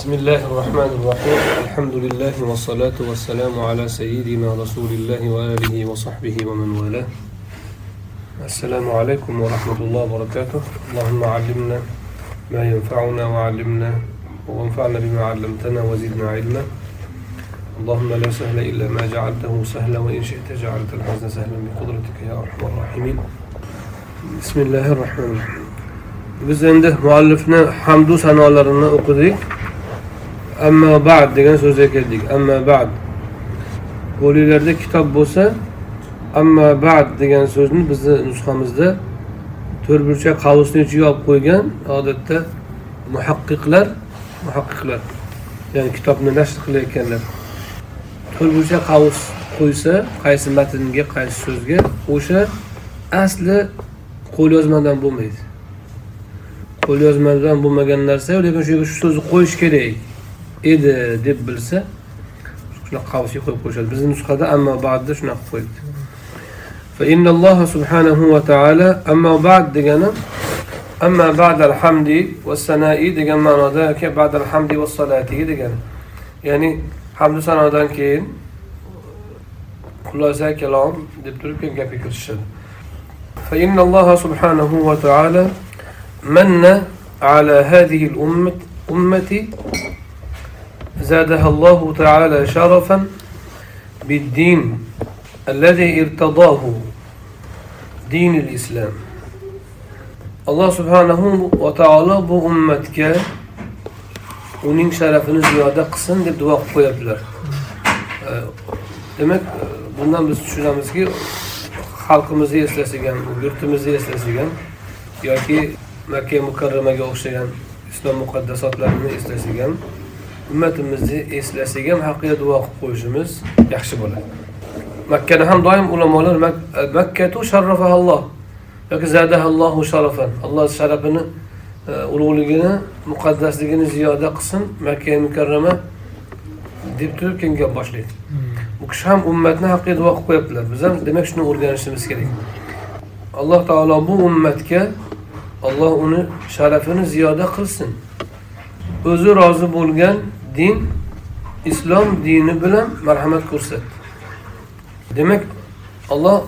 بسم الله الرحمن الرحيم. الحمد لله والصلاة والسلام على سيدنا رسول الله وآله وصحبه ومن والاه. السلام عليكم ورحمة الله وبركاته. اللهم علمنا ما ينفعنا وعلمنا وانفعنا بما علمتنا وزدنا علما. اللهم لا سهل إلا ما جعلته سهلا وإن شئت جعلت الحزن سهلا بقدرتك يا أرحم الراحمين. بسم الله الرحمن الرحيم. Biz endi muallifni hamdu sanolarini o'qidik. Amma ba'd degan so'zga keldik. Amma ba'd. Qo'linglarda kitob bo'lsa amma ba'd degan so'zni bizni nusxamizda to'rtburchak qavusni ichiga olib qo'ygan odatda muhaqqiqlar muhaqqiqlar ya'ni kitobni nashr qilayotganlar. To'rtburchak qavus qo'ysa qaysi matnga qaysi so'zga o'sha asli qo'lyozmadan bo'lmaydi. Qo'lyozmadan bo'lmagan narsa lekin shu yerga shu so'zni qo'yish kerak. Edi deb bilsa shunaqa qavsga qo'yib qo'yishadi bizni nusxada ammo ba'dda shunaqa qo'yibdi فإن الله سبحانه وتعالى أما بعد دجنا أما بعد الحمد والثناء دجنا معناه كي بعد الحمد والصلاة دجنا يعني حمد سنة كين. خلاصة كلام دبتور كين جابي كرشد فإن الله سبحانه وتعالى من على هذه الأمة أمة زادها الله تعالى شرفا بالدين الذي ارتضاه دين الإسلام الله سبحانه وتعالى bu ummatga uning sharafini ziyoda qilsin deb duo qilib qo'yaptilar demak bundan biz tushunamizki xalqimizni eslasiga ham yurtimizni eslasiga ham yoki makka mukarramaga o'xshagan islom muqaddasotlarini eslasak ham ummatimizni eslasak ham haqqiga duo qilib qo'yishimiz yaxshi bo'ladi. Makkani ham doim ulamolar makkatu sharrafahalloh yoki zadahallohu sharafan. Alloh sharafini ulug'ligini muqaddasligini ziyoda qilsin makka mukarrama deb turib keyin gap boshlaydi bu kishi ham ummatni haqqiga duo qilib qo'yaptilar biz ham demak shuni o'rganishimiz kerak. Alloh taolo bu ummatga alloh uni sharafini ziyoda qilsin. O'zi rozi bo'lgan din islom dini bilan marhamat ko'rsatdi. Demak olloh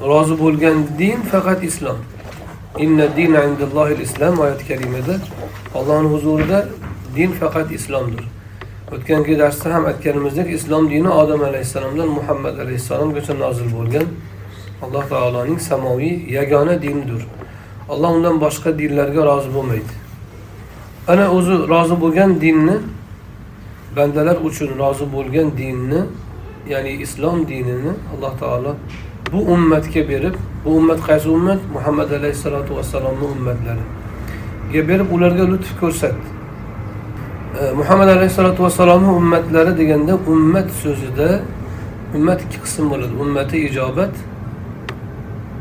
rozi bo'lgan din faqat islom. Inna islom oyati kalimada ollohni huzurida din faqat islomdir. O'tgangi darsda ham aytganimizdek islom dini odam alayhissalomdan muhammad alayhissalomgacha nozil bo'lgan alloh taoloning samoviy yagona dinidir. Alloh undan boshqa dinlarga rozi bo'lmaydi. Ana o'zi rozi bo'lgan dinni bandalar uchun rozi bo'lgan dinni ya'ni islom dinini alloh taolo bu ummatga berib bu ummat qaysi ummat? Muhammad alayhissalotu vassalomni ummatlariga berib ularga lutf ko'rsatdi e, muhammad alayhissalotu vassalomni ummatlari deganda ummat so'zida ummat ikki qism bo'ladi. Ummati ijobat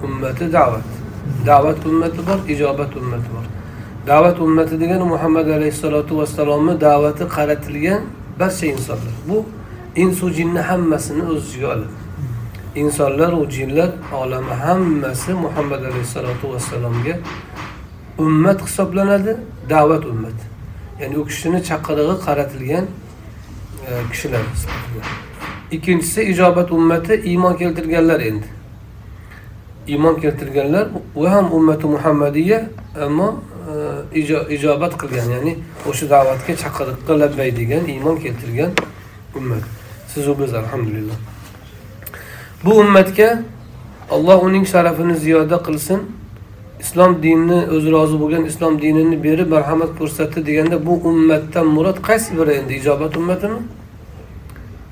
ummati da'vat. Da'vat ummati bor ijobat ummati bor. Da'vat ummati degani muhammad alayhissalotu vassalomni da'vati qaratilgan barcha insonlar. Bu insu jinni hammasini o'z ichiga oladi. Insonlar u jinlar olami hammasi muhammad alayhissalotu vassalomga ummat hisoblanadi da'vat ummati. Ya'ni u kishini chaqirig'i qaratilgan e, kishilar ikkinchisi ijobat ummati iymon keltirganlar endi. Iymon keltirganlar u ham ummati muhammadiya ammo E, ijobat qilgan ya'ni o'sha da'vatga chaqiriqqa labbay degan iymon keltirgan ummat. Sizu biz alhamdulillah. Bu ummatga alloh uning sharafini ziyoda qilsin. Islom dinini o'zi rozi bo'lgan islom dinini berib marhamat ko'rsatdi deganda bu ummatdan murod qaysi biri endi? Ijobat ummatimi?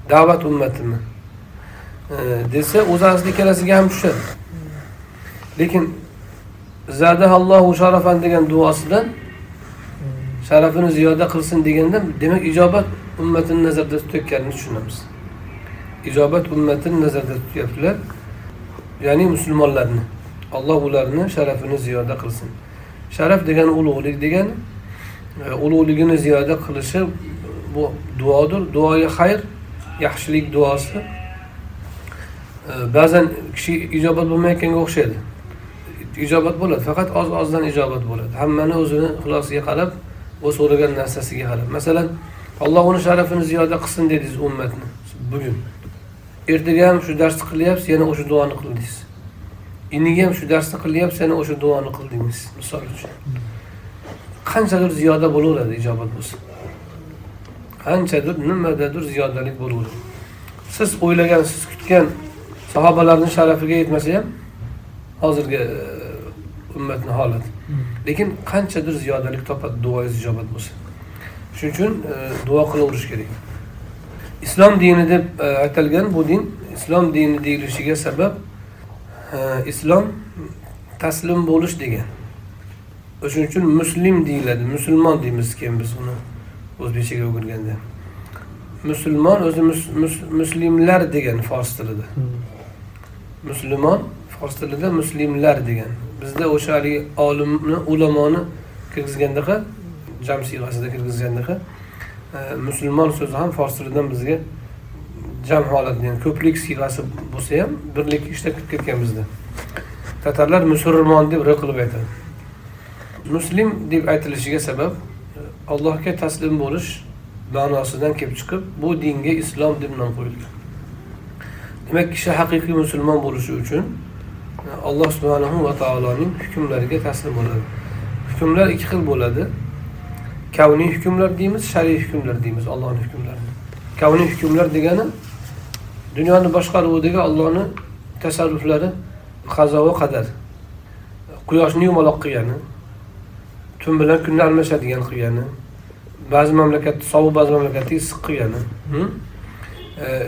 Da'vat ummatimi? E, desa o'zi asli ikkalasiga ham tushadi. Lekin zadahallohu sharafan degan duosidan sharafini ziyoda qilsin deganda demak ijobat ummatini nazarda tutayotganini tushunamiz ijobat ummatini nazarda tutyaptilar ya'ni musulmonlarni alloh ularni sharafini ziyoda qilsin sharaf degani ulug'lik degani e, ulug'ligini ziyoda qilishi bu duodir duoyi xayr yaxshilik duosi e, ba'zan kishi ijobat bo'lmayotganga o'xshaydi ijobat bo'ladi. Faqat oz ozdan ijobat bo'ladi. Hammani o'zini ixlosiga qarab u so'ragan narsasiga qarab. Masalan alloh uni sharafini ziyoda qilsin dedingiz ummatni bugun. Ertaga ham shu darsni qilyapsiz yana o'sha duoni qildingiz. Iniga ham shu darsni qilyapsiz yana o'sha duoni qildingiz misol uchun. Qanchadir ziyoda bo'laveradi ijobat bo'lsa. Qanchadir nimadadir ziyodalik bo'laveradi. Siz o'ylagan siz kutgan sahobalarni sharafiga yetmasa ham hozirgi ummatni holati lekin qanchadir ziyodalik topadi duoyingiz ijobat bo'lsa. Shuning uchun e, duo qilaverish kerak. Islom dini deb e, aytilgan bu din islom dini deyilishiga sabab islom taslim bo'lish degan. O'shaning uchun muslim deyiladi musulmon deymiz keyin biz uni o'zbekchaga o'girganda. Musulmon o'zi muslimlar degan fors tilida. Musulmon fors tilida muslimlar degan bizda o'sha haligi olimni ulamoni kirgizgandaqa jam siyg'asida kirgizgandaqa e, musulmon so'zi ham fors tilidan bizga jam holatda ya'ni ko'plik siyg'asi bo'lsa ham birlik ishlab kirib ketgan bizda. Tatarlar musulmon deb r qilib aytadi. Muslim deb aytilishiga sabab e, allohga taslim bo'lish ma'nosidan kelib chiqib bu dinga islom deb nom qo'yilgan. Demak kishi haqiqiy musulmon bo'lishi uchun alloh subhanahu va taoloning hukmlariga taslim bo'ladi. Hukmlar ikki xil bo'ladi. Kavniy hukmlar deymiz shar'iy hukmlar deymiz allohni hukmlarini. Kavniy hukmlar degani dunyoni boshqaruvidagi ollohni tasarruflari qazo va qadar. Quyoshni yumaloq qilgani tun bilan kunni almashadigan qilgani ba'zi mamlakatda sovuq ba'zi mamlakatda issiq qilgani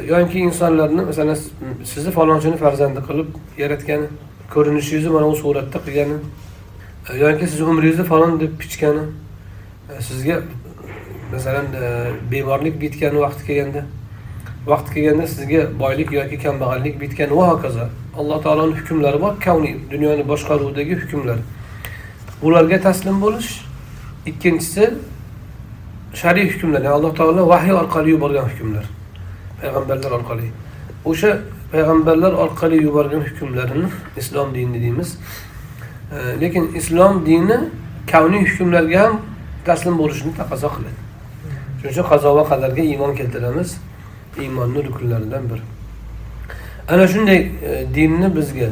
yoki insonlarni masalan sizni falonchini farzandi qilib yaratgani ko'rinishingizni mana bu suratda qilgani e, yoki sizni umringizni falon deb pichgani e, sizga masalan e, bemorlik bitgani vaqti kelganda vaqti kelganda sizga boylik yoki kambag'allik bitgan va hokazo alloh taoloni hukmlari bor kavniy dunyoni boshqaruvidagi hukmlar. Bularga taslim bo'lish ikkinchisi shar'iy hukmlar ya'ni alloh taolo vahiy orqali yuborgan hukmlar. Payg'ambarlar orqali. O'sha payg'ambarlar orqali yuborgan hukmlarini islom dini deymiz. Lekin islom dini kavniy hukmlarga ham taslim bo'lishni taqozo qiladi. Shuning uchun qazo va qadarga iymon keltiramiz. Iymonni rukunlaridan biri. Ana shunday e, dinni bizga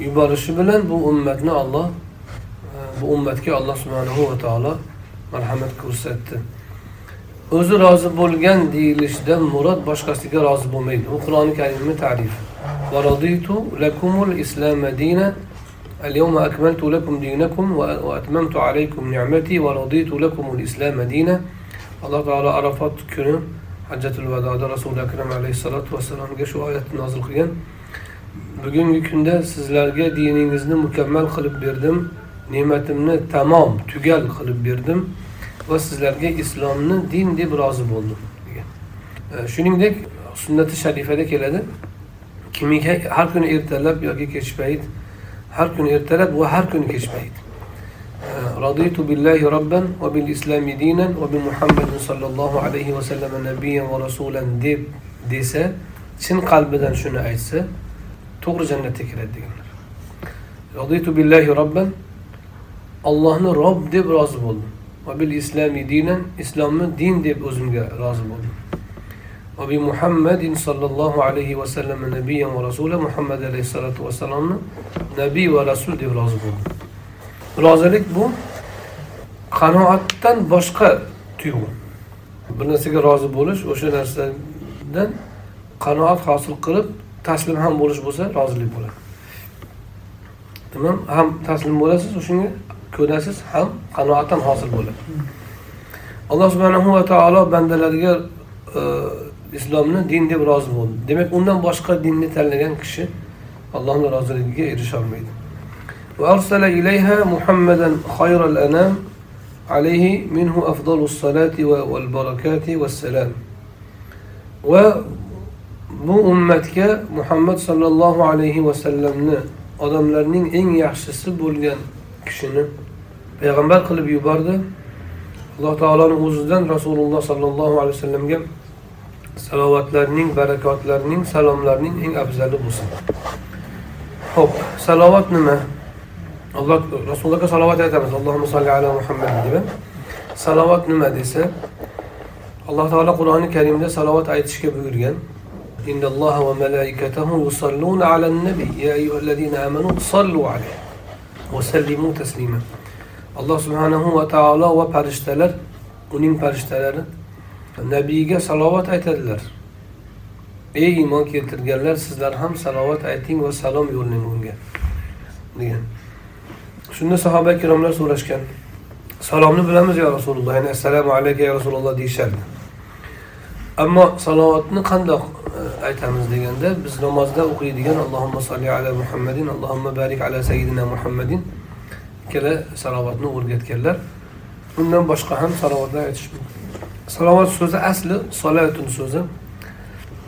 yuborishi bilan bu ummatni olloh e, bu ummatga alloh subhanahu va taolo marhamat ko'rsatdi. o'zi rozi bo'lgan deyilishdan murod boshqasiga rozi bo'lmaydi u qur'oni karimni tarifi اليوم أكملت لكم دينكم وأتممت عليكم نعمتي ورضيت لكم الإسلام دينا alloh taolo arafot kuni hajjatul vadoda rasuli akram alayhissalotu vassalomga shu oyatni nozil qilgan bugungi kunda sizlarga diningizni mukammal qilib berdim ne'matimni tamom tugal qilib berdim va sizlarga islomni din deb rozi bo'ldim degan shuningdek sunnati sharifada keladi kimiki har kuni ertalab yoki kech payt har kuni ertalab va har kuni kech payt رضيت بالله ربا وبالإسلام دينا وبمحمد صلى الله عليه وسلم نبيا ورسولا deb desa chin qalbidan shuni aytsa to'g'ri jannatga kiradi deganlar رضيت بالله ربا ollohni rob deb rozi bo'ldim va bil islomi dinan islomni din deb o'zimga rozi bo'ldim. Va bi muhammadin sollallohu alayhi vasallam nabiyan va rasuli muhammad alayhissalotu vassalomni nabiy va rasul deb rozi bo'ldim. Rozilik bu qanoatdan boshqa tuyg'u. Bir narsaga rozi bo'lish o'sha narsadan qanoat hosil qilib taslim ham bo'lish bo'lsa rozilik bo'ladi. Nima ham taslim bo'lasiz o'shanga ko'rasiz ham qanoat ham hosil bo'ladi alloh subhanahu va taolo bandalariga e, islomni din deb rozi bo'ldi demak undan boshqa dinni tanlagan kishi allohni roziligiga erisholmaydi وأرسل إليها محمدا خير الأنام عليه منه أفضل الصلاة والبركات والسلام bu ummatga muhammad sollallohu alayhi vasallamni odamlarning eng yaxshisi bo'lgan kishini payg'ambar qilib yubordi alloh taoloni o'zidan rasululloh sollallohu alayhi vasallamga salovatlarning barakotlarning salomlarning eng afzali bo'lsin ho'p salovat nima alloh rasulullohga salovat aytamiz allohumma solli ala muhammad deb salovat nima desa alloh taolo qur'oni karimda salovat aytishga buyurgan إن الله وملائكته يصلون على النبي يا أيها الذين آمنوا صلوا عليه وسلموا تسليما alloh subhanahu va taolo va farishtalar uning farishtalari nabiyga salovat aytadilar. Ey iymon keltirganlar sizlar ham salovat ayting va salom yo'llang unga degan. Shunda sahoba ikromlar so'rashgan salomni bilamiz yo rasululloh ya'ni assalomu alayka ya rasululloh deyishardi. Ammo salovatni qandoq e, aytamiz deganda biz namozda o'qiydigan allohumma solli ala muhammadin allohumma barik ala sayyidina muhammadin ikkala salovatni o'rgatganlar. Undan boshqa ham salovatlar aytish mumkin. Salovat so'zi asli solatun so'zi.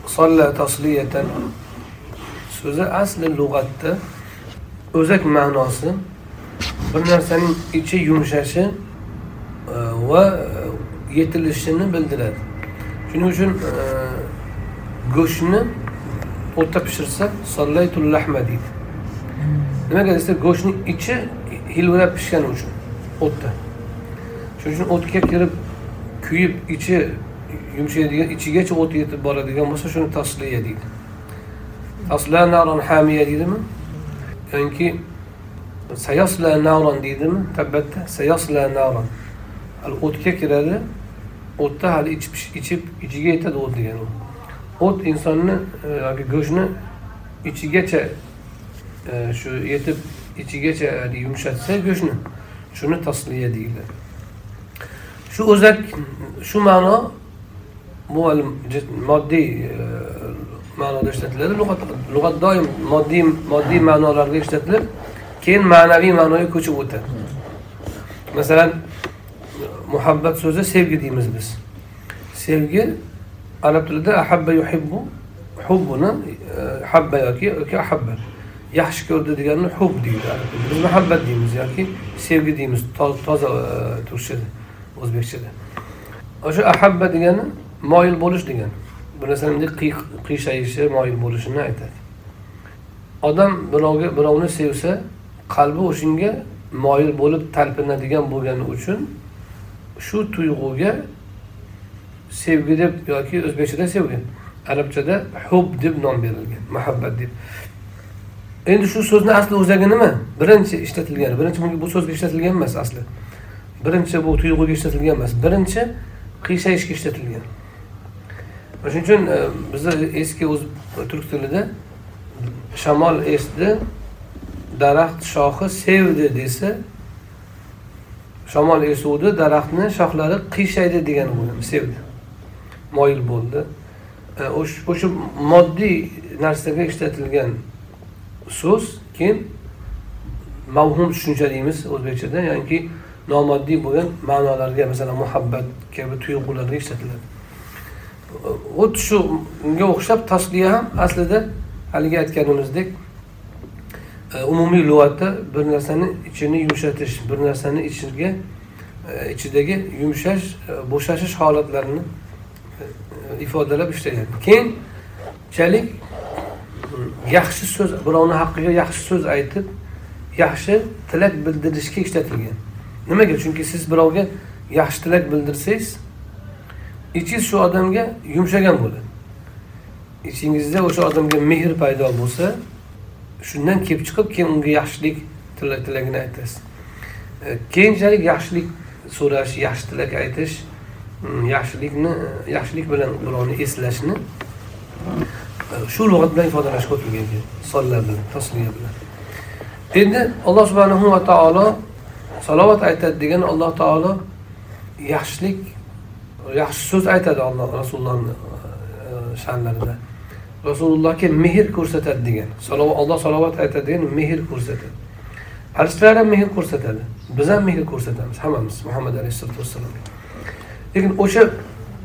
Solla tasliyatan. So'zi asli lug'atda. O'zak ma'nosi. Bir narsaning ichi yumshashi e, va yetilishini bildiradi. Shuning uchun e, go'shtni o'tda pishirsa sollaytul lahma deydi. Nimaga desa go'shtni ichi hilvirab pishgani uchun o'tda. Shuning uchun o'tga kirib kuyib ichi yumshaydigan ichigacha o't yetib boradigan bo'lsa shuni tasliya deydi. Tasla naron hamiya deydimi? Yoki sayosla naron deydimi? Tabbatda sayosla naron hali o'tga kiradi o'tda hali ichib ichib ichiga yetadi o't degani. O't insonni e, yoki go'shtni ichigacha e, shu yetib ichigacha yumshatsa go'shtni shuni tasliya deyiladi shu o'zak shu ma'no bu moddiy e, ma'noda ishlatiladi. Lug'at lug'at doim moddiy moddiy ma'nolarga ishlatilib keyin ma'naviy ma'noga ko'chib o'tadi. Masalan muhabbat so'zi sevgi deymiz biz. Sevgi arab tilida ahabba yuhibbu hubbuni e, habba yoki habba yaxshi ko'rdi deganini hub deydi. Biz muhabbat deymiz yoki sevgi deymiz toza e, turkchada o'zbekchada. O'sha ahabba degani moyil bo'lish degani. Bir narsani qiyshayishi moyil bo'lishini aytadi. Odam birovga birovni sevsa qalbi o'shanga moyil bo'lib talpinadigan bo'lgani uchun shu tuyg'uga sevgi deb yoki o'zbekchada sevgi arabchada hub deb nom berilgan muhabbat deb. Endi shu so'zni asli o'zagi nima? Birinchi ishlatilgan birinchi bu so'zga ishlatilgan emas asli. Birinchi bu tuyg'uga ishlatilgan emas birinchi qiyshayishga ishlatilgan. Shuning uchun bizda bizni eski o'z turk tilida shamol esdi daraxt shoxi sevdi desa shamol esuvdi daraxtni shoxlari qiyshaydi degani bu sevdi. Moyil bo'ldi. E, o'sha moddiy narsaga ishlatilgan so'z keyin mavhum tushuncha deymiz o'zbekchada ya'niki nomoddiy bo'lgan ma'nolarga masalan muhabbat kabi tuyg'ularga ishlatiladi. Xuddi shunga o'xshab tasliya ham aslida haligi aytganimizdek e, umumiy lug'atda bir narsani ichini yumshatish bir narsani ichiga e, ichidagi yumshash e, bo'shashish holatlarini ifodalab ishlaydi keyinchalik yaxshi so'z birovni haqqiga yaxshi so'z aytib yaxshi tilak bildirishga ishlatilgan. Nimaga? Chunki siz birovga yaxshi tilak bildirsangiz ichingiz shu odamga yumshagan bo'ladi. Ichingizda o'sha odamga mehr paydo bo'lsa shundan kelib chiqib keyin unga yaxshilik tilagini aytasiz. E, keyinchalik yaxshilik so'rash yaxshi tilak aytish mm, yaxshilikni e, yaxshilik bilan birovni eslashni shu lug'at bilan ifodalashga o'tilgan sonlar bilan tasliya bilan. Endi alloh subhanahu va taolo salovat aytadi degani alloh taolo yaxshilik yaxshi so'z aytadi alloh rasulullohni e, sha'nlarida. Rasulullohga mehr ko'rsatadi degan alloh salovat aytadi degan mehr ko'rsatadi. Farishtalar ham mehr ko'rsatadi biz ham mehr ko'rsatamiz hammamiz muhammad alayhissalotu vassalomga lekin o'sha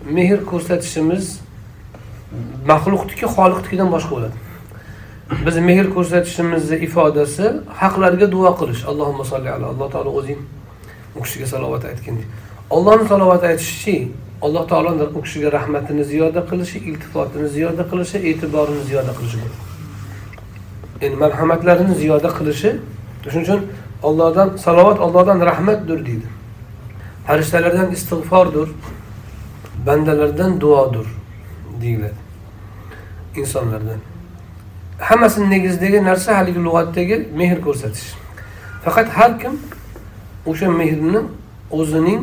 mehr ko'rsatishimiz maxluqniki xoliqnikidan boshqa bo'ladi. Biz mehr ko'rsatishimizni ifodasi haqlarga duo qilish. Allohumma solli ala. Alloh taolo o'zing u kishiga salovat aytgin ollohni salovat aytishchi alloh taoloni u kishiga rahmatini ziyoda qilishi iltifotini ziyoda qilishi e'tiborini ziyoda qilishi endi marhamatlarini ziyoda qilishi shuning uchun ollohdan salovat ollohdan rahmatdir deydi. Farishtalardan istig'fordir bandalardan duodir deyiladi. Insonlardan. Hammasini negizidagi narsa haligi lug'atdagi mehr ko'rsatish. Faqat har kim o'sha mehrni o'zining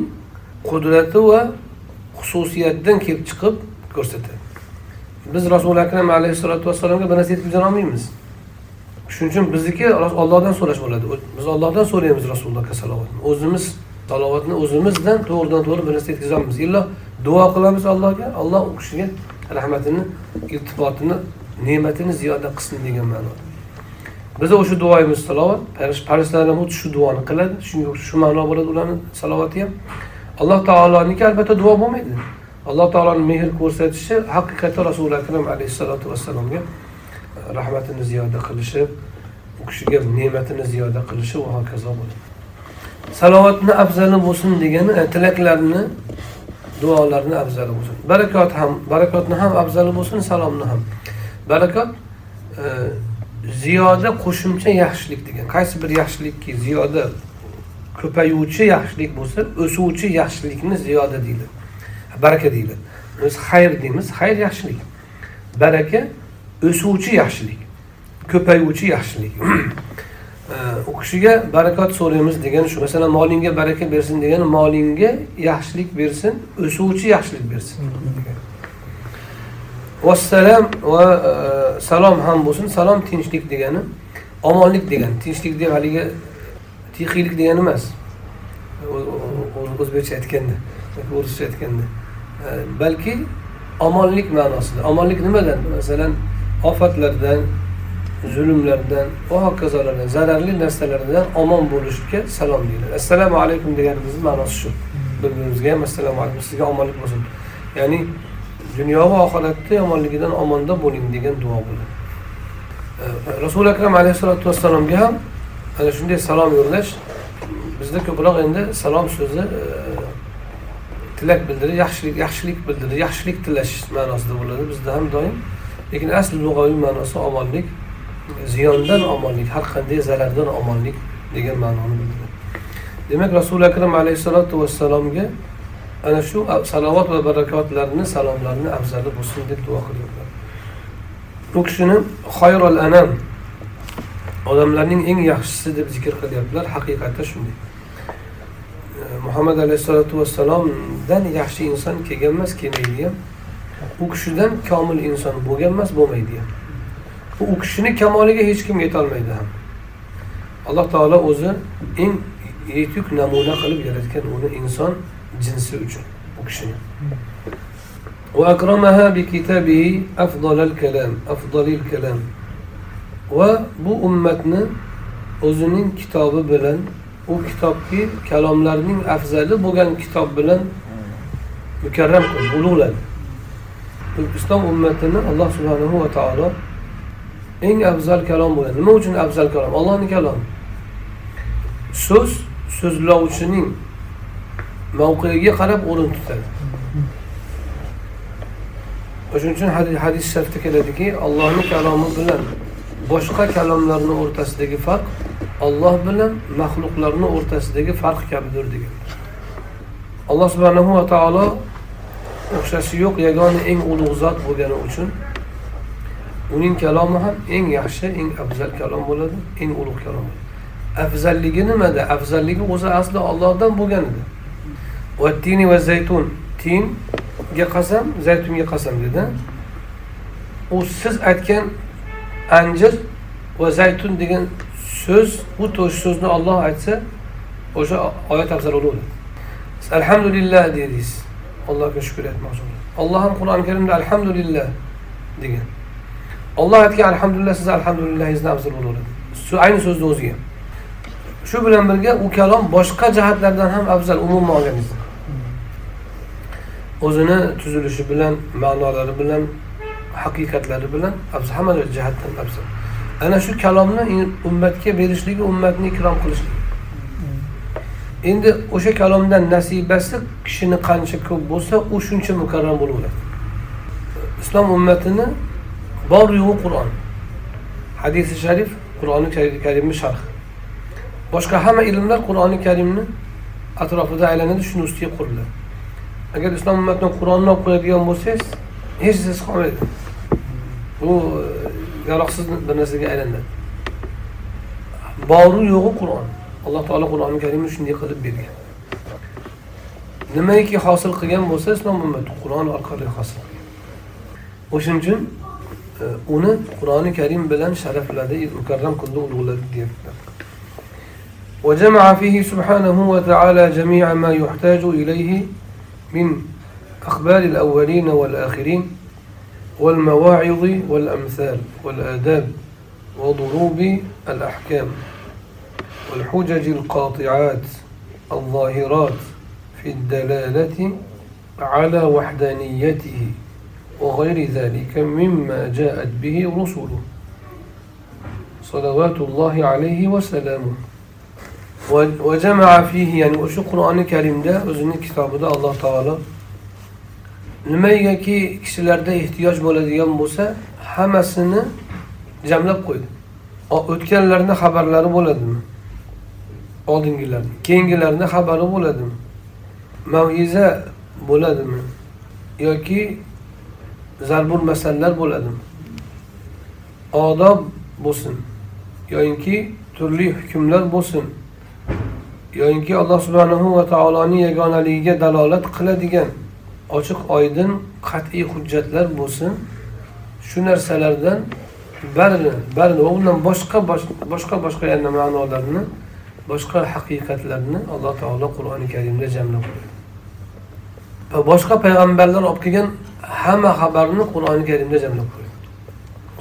qudrati va xususiyatidan kelib chiqib ko'rsatadi. Biz rasuli akram alayhissalotu vassalomga bir narsa yetkazib olmaymiz. Shuning uchun bizniki ollohdan so'rash bo'ladi. Biz ollohdan so'raymiz rasulullohga salovatni. O'zimiz salovatni o'zimizdan to'g'ridan to'g'ri bir narsa yetkazolmaymiz illo duo qilamiz allohga. Alloh u kishiga rahmatini iltifotini ne'matini ziyoda qilsin degan ma'noda biza o'sha duoyimiz salovat farishtalar ham xuddi shu duoni qiladi shunga shu ma'no bo'ladi ularni salovati ham. Alloh taoloniki albatta duo bo'lmaydi. Alloh taoloni mehr ko'rsatishi haqiqatda rasuli akram alayhissalotu vassalomga e, rahmatini ziyoda qilishi u kishiga ne'matini ziyoda qilishi va hokazo bo'ladi. Salovatni afzali bo'lsin degani e, tilaklarni duolarni afzali bo'lsin. Barakot ham barakotni ham afzali bo'lsin salomni ham. Barakot e, ziyoda qo'shimcha yaxshilik degan. Qaysi bir yaxshilikki ziyoda ko'payuvchi yaxshilik bo'lsa o'suvchi yaxshilikni ziyoda deydi. Baraka deydi. Biz xayr deymiz xayr yaxshilik. Baraka o'suvchi yaxshilik ko'payuvchi yaxshilik. u kishiga barakot so'raymiz degani shu. Masalan molingga baraka bersin degani molingga yaxshilik bersin o'suvchi yaxshilik bersin. Vassalam va e, salom ham bo'lsin. Salom tinchlik degani omonlik degani. Tinchlik deb haligi tixiylik degani emas. O'zbekcha aytganda o'rischa aytganda. E, balki omonlik ma'nosida. Omonlik nimadan? Masalan ofatlardan zulmlardan va hokazolardan zararli narsalardan omon bo'lishga salom deyiladi. Assalomu alaykum deganimizni ma'nosi shu. Bir birimizga ham assalomu alaykum sizga omonlik bo'lsin. Ya'ni dunyo va oxiratda yomonligidan omonda bo'ling degan duo bo'ladi. Rasuli akram alayhissalotu vassalomga ham ana shunday salom yo'llash bizda ko'proq endi salom so'zi e, tilak bildirish yaxshilik yaxshilik bildirish yaxshilik tilash ma'nosida bo'ladi. Bizda ham doim lekin asli lug'aviy ma'nosi omonlik. Ziyondan omonlik har qanday zarardan omonlik degan ma'noni bildiradi demak rasuli akram alayhissalotu vassalomga ana shu salovat va barakotlarni salomlarni afzali bo'lsin deb duo qilganlar bu kishini xoyrol anam odamlarning eng yaxshisi deb zikr qilyaptilar. Haqiqatda shunday. Muhammad alayhissalotu vassalomdan yaxshi inson kelgan emas kelmaydi ham u kishidan komil inson bo'lgan emas bo'lmaydi ham u kishini kamoliga hech kim yetolmaydi ham alloh taolo o'zi eng yetuk namuna qilib yaratgan uni inson jinsi uchun u kishini وأكرمها بكتابه أفضل الكلام أفضل الكلام va bu ummatni o'zining kitobi bilan u kitobki kalomlarning afzali bo'lgan kitob bilan mukarram qildi ulug'ladi islom ummatini alloh subhanahu va taolo eng afzal kalom bo'ladi. Nima uchun afzal kalom? Ollohni kalomi. So'z so'zlovchining mavqeiga qarab o'rin tutadi. O'shaning uchun hadis sharifda keladiki allohni kalomi bilan boshqa kalomlarni o'rtasidagi farq olloh bilan maxluqlarni o'rtasidagi farq kabidir degan. Alloh subhanahu va taolo o'xshashi yo'q yagona eng ulug' zot bo'lgani uchun uning kalomi ham eng yaxshi eng afzal kalom bo'ladi eng ulug' kalom bo'ladi. Afzalligi nimada? Afzalligi o'zi asli ollohdan bo'lgan edi. Va tini va zaytun. Tinga qasam zaytunga qasam dedi. U siz aytgan anjir va zaytun degan so'z bu to'sh so'zni olloh aytsa o'sha oyat afzal bo'ladi. Alhamdulillah dedingiz. Allohga shukur aytmoqchi olloh ham qur'oni karimda alhamdulillah degan. Olloh aytgan alhamdulillah siz alhamdulillahingizdan afzal bo'laveradi ayni so'zni o'ziga shu bilan birga u kalom boshqa jihatlardan ham afzal umuman olganingizda. O'zini tuzilishi bilan ma'nolari bilan haqiqatlari bilan hamma jihatdan afzal. Ana shu kalomni ummatga berishligi ummatni ikrom qilishligi endi o'sha kalomdan nasibasi kishini qancha ko'p bo'lsa u shuncha mukarram bo'laveradi islom ummatini bor yo'g'i qur'on. Hadisi sharif qur'oni karimni sharh. Boshqa hamma ilmlar qur'oni karimni atrofida aylanadi shuni ustiga quriladi. Agar islom ummatidan qur'onni olib qo'yadigan bo'lsangiz hech narsa qolmaydi. Bu e, yaroqsiz bir narsaga aylanadi. Boru yo'g'i qur'on. Alloh taolo qur'oni karimni shunday qilib bergan. Nimaiki hosil qilgan bo'lsa islom ummati qur'on orqali hosil qilgan. O'shaning uchun uni qur'oni karim bilan sharafladi mukarram qildi ulug'ladi deyaptilar وجمع فيه سبحانه وتعالى جميع ما يحتاج إليه من أخبار الأولين والآخرين والمواعظ والأمثال والآداب وضروب الأحكام والحجج القاطعات الظاهرات في الدلالة على وحدانيته وغير ذلك مما جاءت به رسله صلوات الله عليه وسلامه وجمع فيه يعني o'sha qur'oni karimda o'zini kitobida alloh taolo nimaiki kishilarda ehtiyoj bo'ladigan bo'lsa hammasini jamlab qo'ydi o'tganlarni xabarlari bo'ladimi oldingilarni keyingilarni xabari bo'ladimi maviza bo'ladimi yoki zarbul masallar bo'ladimi odob bo'lsin yoyinki turli hukmlar bo'lsin yoyinki alloh subhanahu va taoloning yagonaligiga dalolat qiladigan ochiq oydin qat'iy hujjatlar bo'lsin. Shu narsalardan barini barini va undan boshqa boshqa boshqa yana ma'nolarni boshqa haqiqatlarni alloh taolo qur'oni karimda jamlab qo'yadi. Va boshqa payg'ambarlar olib kelgan hamma xabarni qur'oni karimda jamlab qo'ydi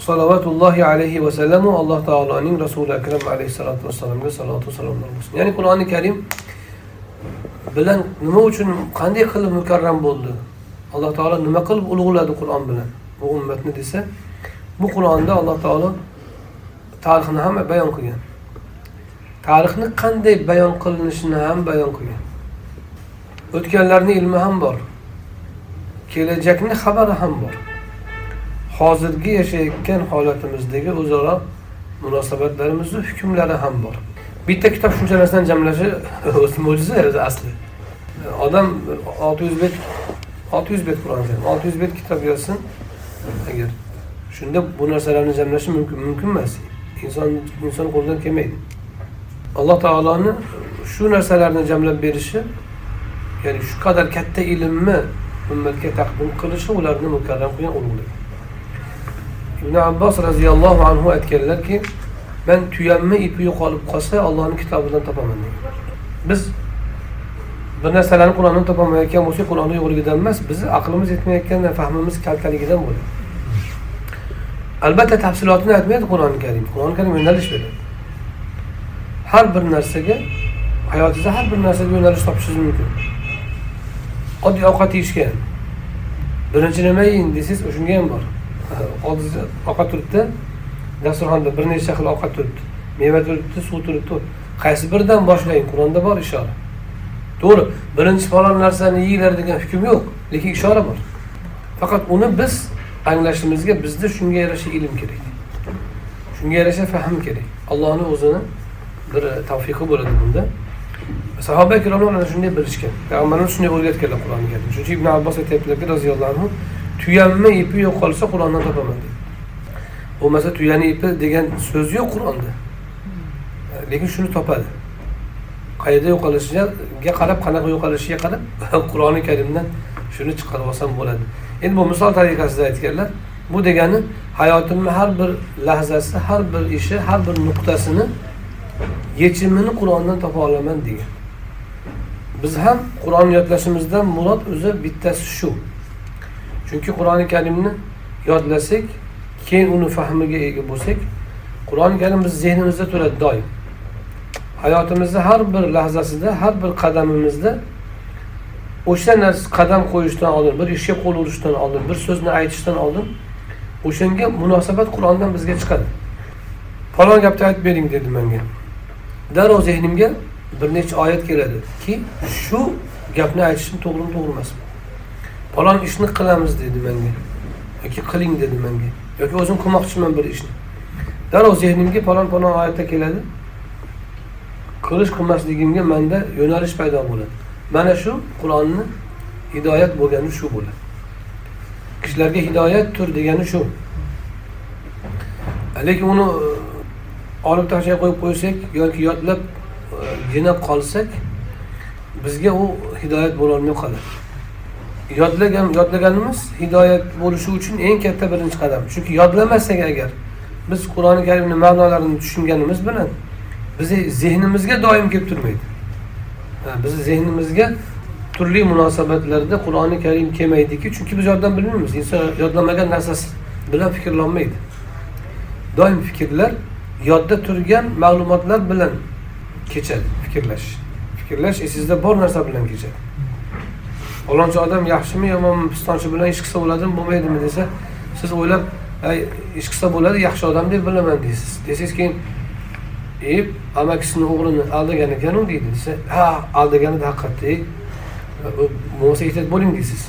salovatullohi alayhi vasallamu alloh taoloning rasuli akram alayhissalotu vassalomga salotu salomlar bo'lsin ya'ni qur'oni karim bilan nima uchun qanday qilib mukarram bo'ldi? Alloh taolo nima qilib ulug'ladi qur'on bilan? Bu ummatni desa bu qur'onda alloh taolo tarixni ham bayon qilgan. Tarixni qanday bayon qilinishini ham bayon qilgan. O'tganlarni ilmi ham bor. Kelajakni xabari ham bor. Hozirgi yashayotgan holatimizdagi o'zaro munosabatlarimizni hukmlari ham bor. Bitta kitob shuncha narsani jamlashi o'zi mo'jiza o'zi asli. Odam olti yuz bet olti yuz bet qur'on olti yuz bet kitob yozsin agar shunda bu narsalarni jamlashi mumkin mumkin emas. Inson inson qo'lidan kelmaydi. Alloh taoloni shu narsalarni jamlab berishi ya'ni shu qadar katta ilmni ummatga taqdim qilishi ularni mukarram qilgan ulug'ligi ibn abbos roziyallohu anhu aytganlarki man tuyamni ipi yo'qolib qolsa ollohni kitobidan topaman. Degan biz bir narsalarni qur'ondan topolmayotgan bo'lsak qur'onni yo'qligidan emas bizni aqlimiz yetmayotgan fahmimiz kaltaligidan bo'ladi. Albatta tafsilotini aytmaydi qur'oni karim. Qur'oni karim yo'nalish beradi. Har bir narsaga hayotingizda har bir narsaga yo'nalish topishingiz mumkin. Oddiy ovqat yeyishga birinchi nima yeyin desangiz o'shanga ham bor. Oldingizda ovqat turibdi dasturxonda bir necha xil ovqat turibdi. Meva turibdi suv turibdi. Qaysi biridan boshlang? Qur'onda bor ishora. To'g'ri birinchi falon narsani yeyglar degan hukm yo'q lekin ishora bor. Faqat uni biz anglashimizga bizda shunga yarasha ilm kerak. Shunga yarasha fahm kerak. Allohni o'zini bir tavfiqi bo'ladi bunda. Sahoba ikromlar ana shunday bilishgan payg'ambarimiz shunday o'rgatganlar qur'oni karim shuning uchun ibn abbos aytyaptilarki roziyallohu anhu tuyanma ipi yo'qolsa qur'ondan topaman deydi bo'lmasa tuyani ipi degan so'z yo'q qur'onda lekin shuni topadi qayerda yo'qolishiga qarab qanaqa yo'qolishiga qarab qur'oni karimdan shuni chiqarib olsam bo'ladi endi bu misol tariqasida aytganlar bu degani hayotimni har bir lahzasi har bir ishi har bir nuqtasini yechimini qur'ondan topa olaman degan. Biz ham qur'on yodlashimizdan murod o'zi bittasi shu. Chunki qur'oni karimni yodlasak keyin uni fahmiga ega bo'lsak qur'oni karim bizni zehnimizda turadi doim. Hayotimizni har bir lahzasida har bir qadamimizda o'sha narsa qadam qo'yishdan oldin bir ishga qo'l urishdan oldin bir so'zni aytishdan oldin o'shanga munosabat qur'ondan bizga chiqadi. Falon gapni aytib bering dedi menga. Darrov zehnimga bir necha oyat keladi ki shu gapni aytishim to'g'rimi to'g'ri emasmi falon ishni qilamiz dedi menga. Yoki qiling dedi menga. Yoki o'zim qilmoqchiman bir ishni. Darrov zehnimga falon falon oyatda keladi. Qilish qilmasligimga manda yo'nalish paydo bo'ladi. Mana shu qur'onni hidoyat bo'lgani shu bo'ladi. Kishilarga hidoyatdir degani shu. Lekin uni olib tashlab qo'yib qo'ysak yoki yodlab e, gina qolsak bizga u hidoyat bo'lolmay qoladi yodlagan yodlaganimiz hidoyat bo'lishi uchun eng katta birinchi qadam. Chunki yodlamasak agar biz qur'oni karimni ma'nolarini tushunganimiz bilan bizni zehnimizga doim kelib turmaydi. Bizni zehnimizga turli munosabatlarda qur'oni karim kelmaydiki chunki biz yoddan bilmaymiz. Inson yodlamagan narsasi bilan fikrlolmaydi doim fikrlar yodda turgan ma'lumotlar bilan kechadi fikrlash. Fikrlash esingizda bor narsa bilan kechadi. Falonchi odam yaxshimi yomonmi pistonchi bilan ish qilsa bo'ladimi bo'lmaydimi desa siz o'ylab ish qilsa bo'ladi yaxshi odam deb bilaman deysiz. Desangiz keyin e amakisini o'g'lini aldagan ekanu deydi. Desa ha aldaganida haqiqatda bo'lmasa ehtiyot bo'ling deysiz.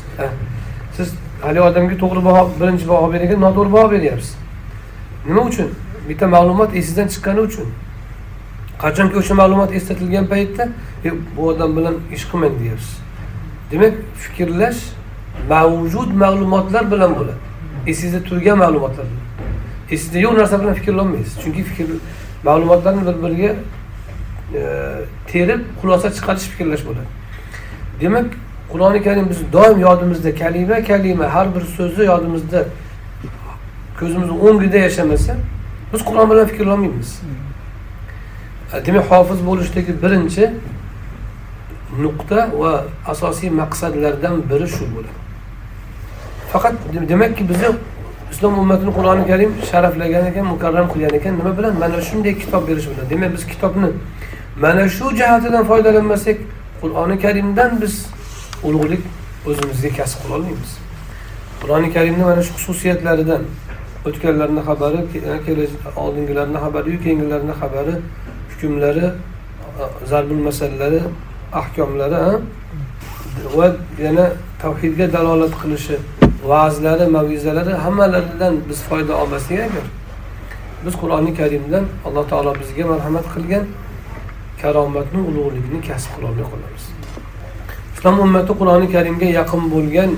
Siz haligi odamga to'g'ri baho birinchi baho bergan noto'g'ri baho beryapsiz. Nima uchun? Bitta ma'lumot esingizdan chiqqani uchun. Qachonki o'sha ma'lumot eslatilgan paytda e, bu odam bilan ish qilmang deyapsiz. Demak fikrlash mavjud ma'lumotlar bilan bo'ladi. Esingizda turgan ma'lumotlar bilan. Esingizda yo'q narsa bilan fikrlolmaysiz chunki fikr ma'lumotlarni bir biriga e, terib xulosa chiqarish fikrlash bo'ladi. Demak qur'oni karim bizni doim yodimizda kalima kalima har bir so'zi yodimizda ko'zimizni o'ngida yashamasa biz qur'on bilan fikrlolmaymiz demak hofiz bo'lishdagi birinchi nuqta va asosiy maqsadlardan biri shu bo'ladi. Faqat demakki bizni islom ummatini qur'oni karim sharaflagan ekan mukarram qilgan ekan nima bilan? Mana shunday kitob berish bilan. Demak biz kitobni mana shu jihatidan foydalanmasak qur'oni karimdan biz ulug'lik o'zimizga kasb qilolmaymiz qur'oni karimni mana shu xususiyatlaridan o'tganlarni xabari oldingilarni xabariyu keyingilarni xabari hukmlari zarbul masalalari ahkomlari va yana tavhidga dalolat qilishi va'zlari mavizalari hammalaridan biz foyda olmasak agar. Biz qur'oni karimdan alloh taolo bizga marhamat qilgan karomatni ulug'likni kasb qilolmay qolamiz. Islom ummati qur'oni karimga yaqin bo'lgan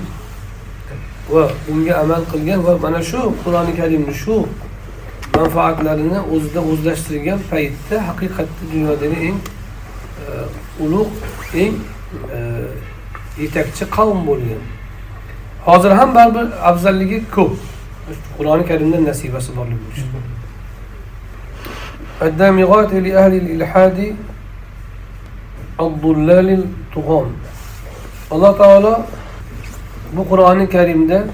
va unga amal qilgan va mana shu qur'oni karimni shu manfaatlarini o'zida o'zlashtirgan paytda haqiqatda dunyodagi eng e, ulug' eng e, yetakchi qavm bo'lgan hozir ham baribir afzalligi ko'p qur'oni karimda nasibasi borligi uchun الدامغات لأهل الإلحاد الضلال الطغام alloh taolo bu qur'oni karimda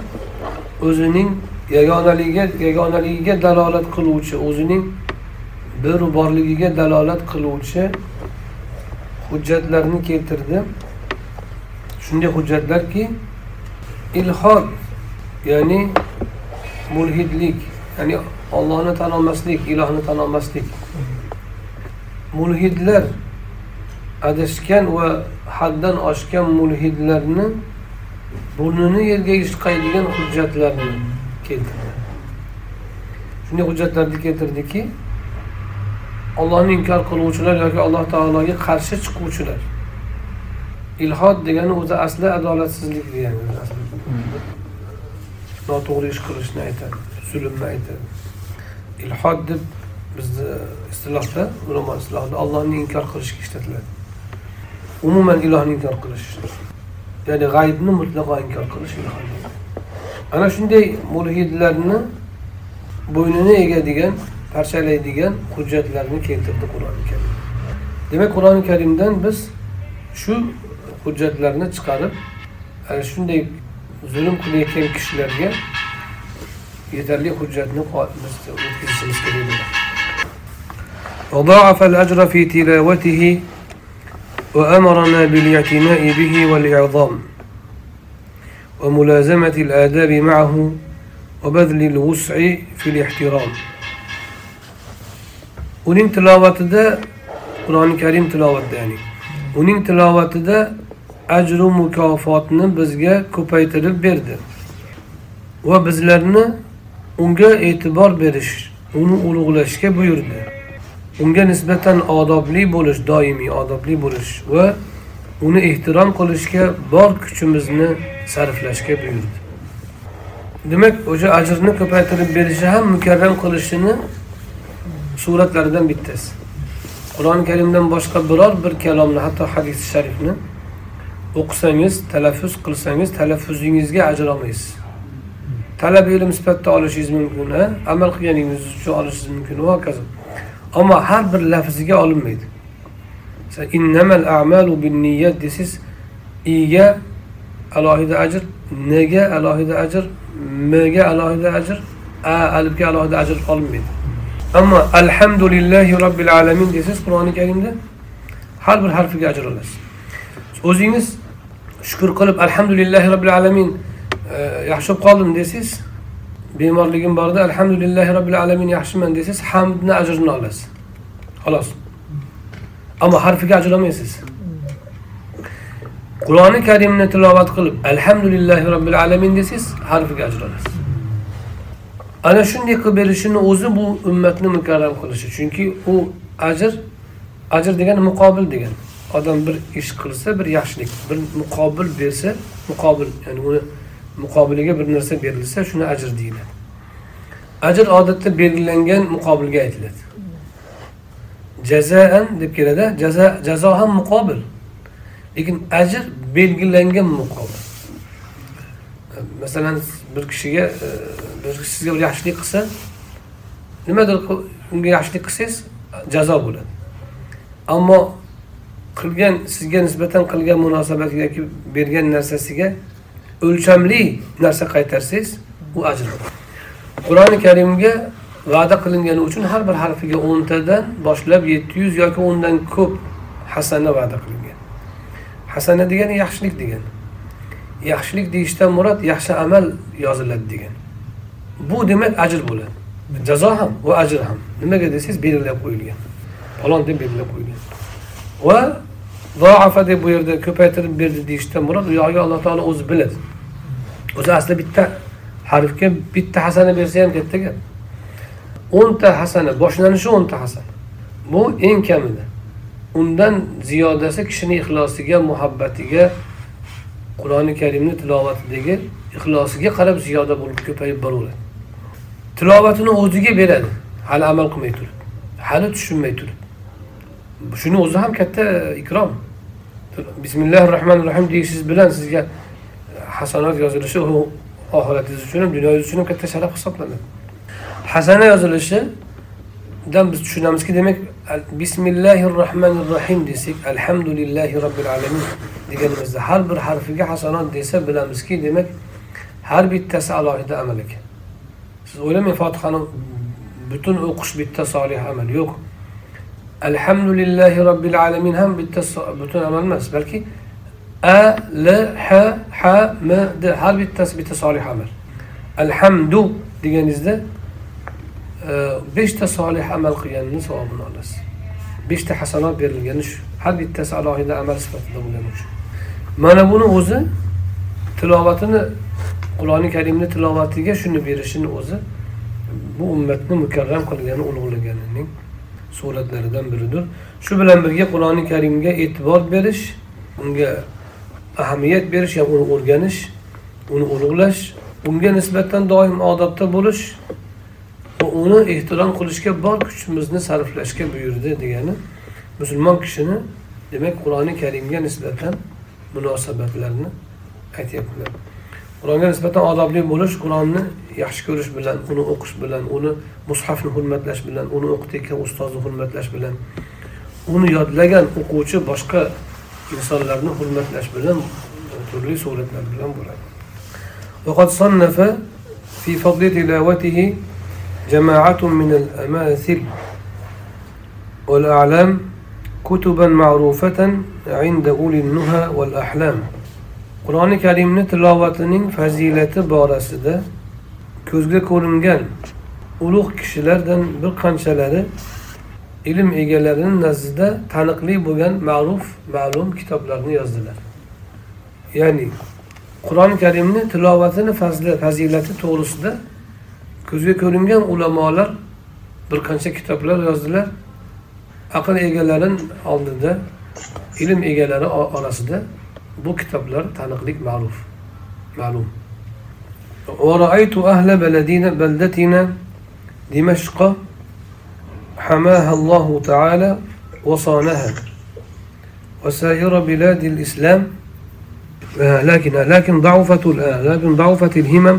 o'zining yagonaligiga yagonaligiga dalolat qiluvchi o'zining bir borligiga dalolat qiluvchi hujjatlarni keltirdi. Shunday hujjatlarki ilhod ya'ni mulhidlik ya'ni ollohni tan olmaslik ilohni tan olmaslik mulhidlar adashgan va haddan oshgan mulhidlarni burnini yerga ishqaydigan hujjatlarni keltirdi. Shunday hujjatlarni keltirdiki ollohni inkor qiluvchilar yoki alloh taologa qarshi chiquvchilar. Ilhod degani o'zi asli adolatsizlik degani noto'g'ri ish qilishni aytadi zulmni aytadi. Ilhod deb bizni istilohda ulamo istilohda ollohni inkor qilishga ishlatiladi. Umuman ilohni inkor qilish ya'ni g'aybni mutlaqo inkor qilish ana shunday mulhidlarni bo'ynini egadigan parchalaydigan hujjatlarni keltirdi qur'oni karim demak qur'oni karimdan biz shu hujjatlarni chiqarib ana shunday zulm qilayotgan kishilarga yetarli hujjatni o'tkazishimiz kerak وضاعف الأجر في تلاوته وأمرنا بالاعتناء به والإعظام وملازمة الآداب معه وبذل الوسع في الاحترام uning tilovatida qur'oni karim tilovatida ya'ni uning tilovatida ajru mukofotni bizga ko'paytirib berdi va bizlarni unga e'tibor berish uni ulug'lashga buyurdi Unga nisbatan odobli bo'lish doimiy odobli bo'lish va uni ehtirom qilishga bor kuchimizni sarflashga buyurdi. Demak o'sha ajrni ko'paytirib berishi ham mukarram qilishini suratlaridan bittasi. Qur'oni karimdan boshqa biror bir kalomni hatto hadis sharifni o'qisangiz talaffuz qilsangiz talaffuzingizga ajr olmaysiz. Talab ilm sifatida olishingiz mumkin amal qilganingiz uchun olishingiz mumkin va hokazo. Ammo har bir lafziga olinmaydi. Innamal a'malu binniyat desiz i'ga alohida ajr nega alohida ajr mga alohida ajr a alifga alohida ajr olinmaydi. Ammo alhamdulillahi robbil alamin desangiz qur'oni karimda har bir harfiga ajr olasiz. O'zingiz shukur qilib alhamdulillahi robbil alamin e, yaxshi bo'lib qoldim desangiz bemorligim borda alhamdulillahi robbil alamin yaxshiman desangiz hamdni ajrini olasiz. Xolos. Ammo harfiga ajr olmaysiz qur'oni karimni tilovat qilib alhamdulillahi robbil alamin desangiz harfiga ajr olasiz ana shunday qilib berishini o'zi bu ummatni mukarram qilishi chunki u ajr ajr degani muqobil degani odam bir ish qilsa bir yaxshilik bir muqobil bersa muqobil ya'ni uni muqobiliga bir narsa berilsa shuni ajr deyiladi. Ajr odatda belgilangan muqobilga aytiladi. Jazaan deb keladi jazo jazo ham muqobil lekin ajr belgilangan muqobil. Masalan bir kishiga e, bir kishi sizga bir yaxshilik qilsa nimadir unga yaxshilik qilsangiz jazo bo'ladi. Ammo qilgan sizga nisbatan qilgan munosabati yoki bergan narsasiga o'lchamli narsa qaytarsangiz u ajr. Qur'oni karimga va'da qilingani uchun har bir harfiga o'ntadan boshlab yetti yuz yoki undan ko'p hasana va'da qilingan hasana degani yaxshilik degani yaxshilik deyishdan murod yaxshi amal yoziladi degan. Bu demak ajr bo'ladi. Jazo ham va ajr ham. Nimaga desangiz belgilab qo'yilgan. Falon deb belgilab qo'yilgan. Va zoafa deb bu yerda ko'paytirib berdi deyishdan murod u yog'iga alloh taolo o'zi biladi. O'zi asli bitta harfga bitta hasana bersa ham katta gap. O'nta hasana boshlanishi o'nta hasana. Bu eng kamida. Undan ziyodasi kishini ixlosiga muhabbatiga qur'oni karimni tilovatidagi ixlosiga qarab ziyoda bo'lib ko'payib boraveradi. Tilovatini o'ziga beradi. Hali amal qilmay turib hali tushunmay turib. Shuni o'zi ham katta ikrom. Bismillahi rohmanir rohim deyishingiz bilan sizga hasanat yozilishi u oxiratingiz uchun ham dunyoyingiz uchun ham katta sharaf hisoblanadi. Hasana yozilishidan biz tushunamizki demak bismillahi rohmanir rohim desak alhamdulillahi robbil alamin deganimizda har bir harfiga hasanat desa bilamizki demak har bittasi alohida amal ekan siz o'ylamang fotihani butun o'qish bitta solih amal yo'q. Alhamdulillahi robbil alamin ham bitta butun amal emas balki a l h h m d har bittasi bitta solih amal. Alhamdu deganingizda e, beshta solih amal qilganini savobini olasiz. Beshta hasanot berilgani shu. Har bittasi alohida amal sifatida bo'lgani uchun mana buni o'zi tilovatini qur'oni karimni tilovatiga shuni berishini o'zi bu ummatni mukarram qilgani ulug'laganining suratlaridan biridir. Shu bilan birga qur'oni karimga e'tibor berish unga ahamiyat berish ya'ni uni o'rganish uni ulug'lash unga nisbatan doim odobda bo'lish va uni ehtirom qilishga bor kuchimizni sarflashga buyurdi degani musulmon kishini demak qur'oni karimga nisbatan munosabatlarni aytyaptilar qur'onga nisbatan odobli bo'lish qur'onni yaxshi ko'rish bilan uni o'qish bilan uni mushafni hurmatlash bilan uni o'qitayotgan ustozni hurmatlash bilan uni yodlagan o'quvchi boshqa insonlarni hurmatlash bilan turli suratlar bilan bo'ladi وقد صنف في فضل تلاوته جماعة من الأماثل والأعلام كتبا معروفة عند أولي النهى والأحلام qur'oni karimni tilovatining fazilati borasida ko'zga ko'ringan ulug' kishilardan bir qanchalari ilm egalarining nazdida taniqli bo'lgan ma'ruf ma'lum kitoblarni yozdilar. Ya'ni qur'oni karimni tilovatini fazli fazilati to'g'risida ko'zga ko'ringan ulamolar bir qancha kitoblar yozdilar. Aql egalari oldida ilm egalari orasida bu kitoblar taniqlik ma'ruf ma'lum ورأيت أهل بلدنا بلدتنا دمشق حماها الله تعالى وصانها. وسائر بلاد الإسلام آه، لكن لكن ضعفت الآن لكن ضعفت الهمم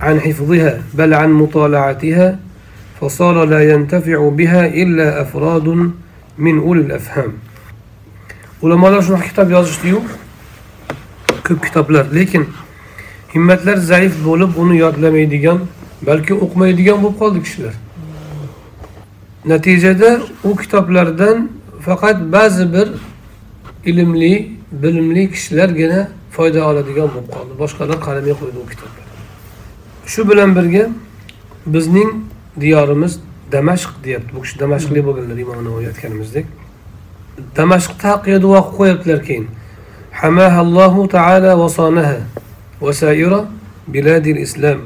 عن حفظها بل عن مطالعتها فصار لا ينتفع بها إلا أفراد من أولي الأفهام. ulamolar shunaqa kitob yozishdiyu ko'p kitoblar. Lekin himmatlar zaif bo'lib uni yodlamaydigan balki o'qimaydigan bo'lib qoldi kishilar. Natijada u kitoblardan faqat ba'zi bir ilmli bilimli kishilargina foyda oladigan bo'lib qoldi. Boshqalar qaramay qo'ydi u kitoblar. Shu bilan birga bizning diyorimiz damashq deyapti. Bu kishi damashqlik bo'lganlar imom navoiy aytganimizdek. Damashqni haqqiga duo qilib qo'yaptilar keyin. Hamahallohu taala va sonaha va saira biladil islom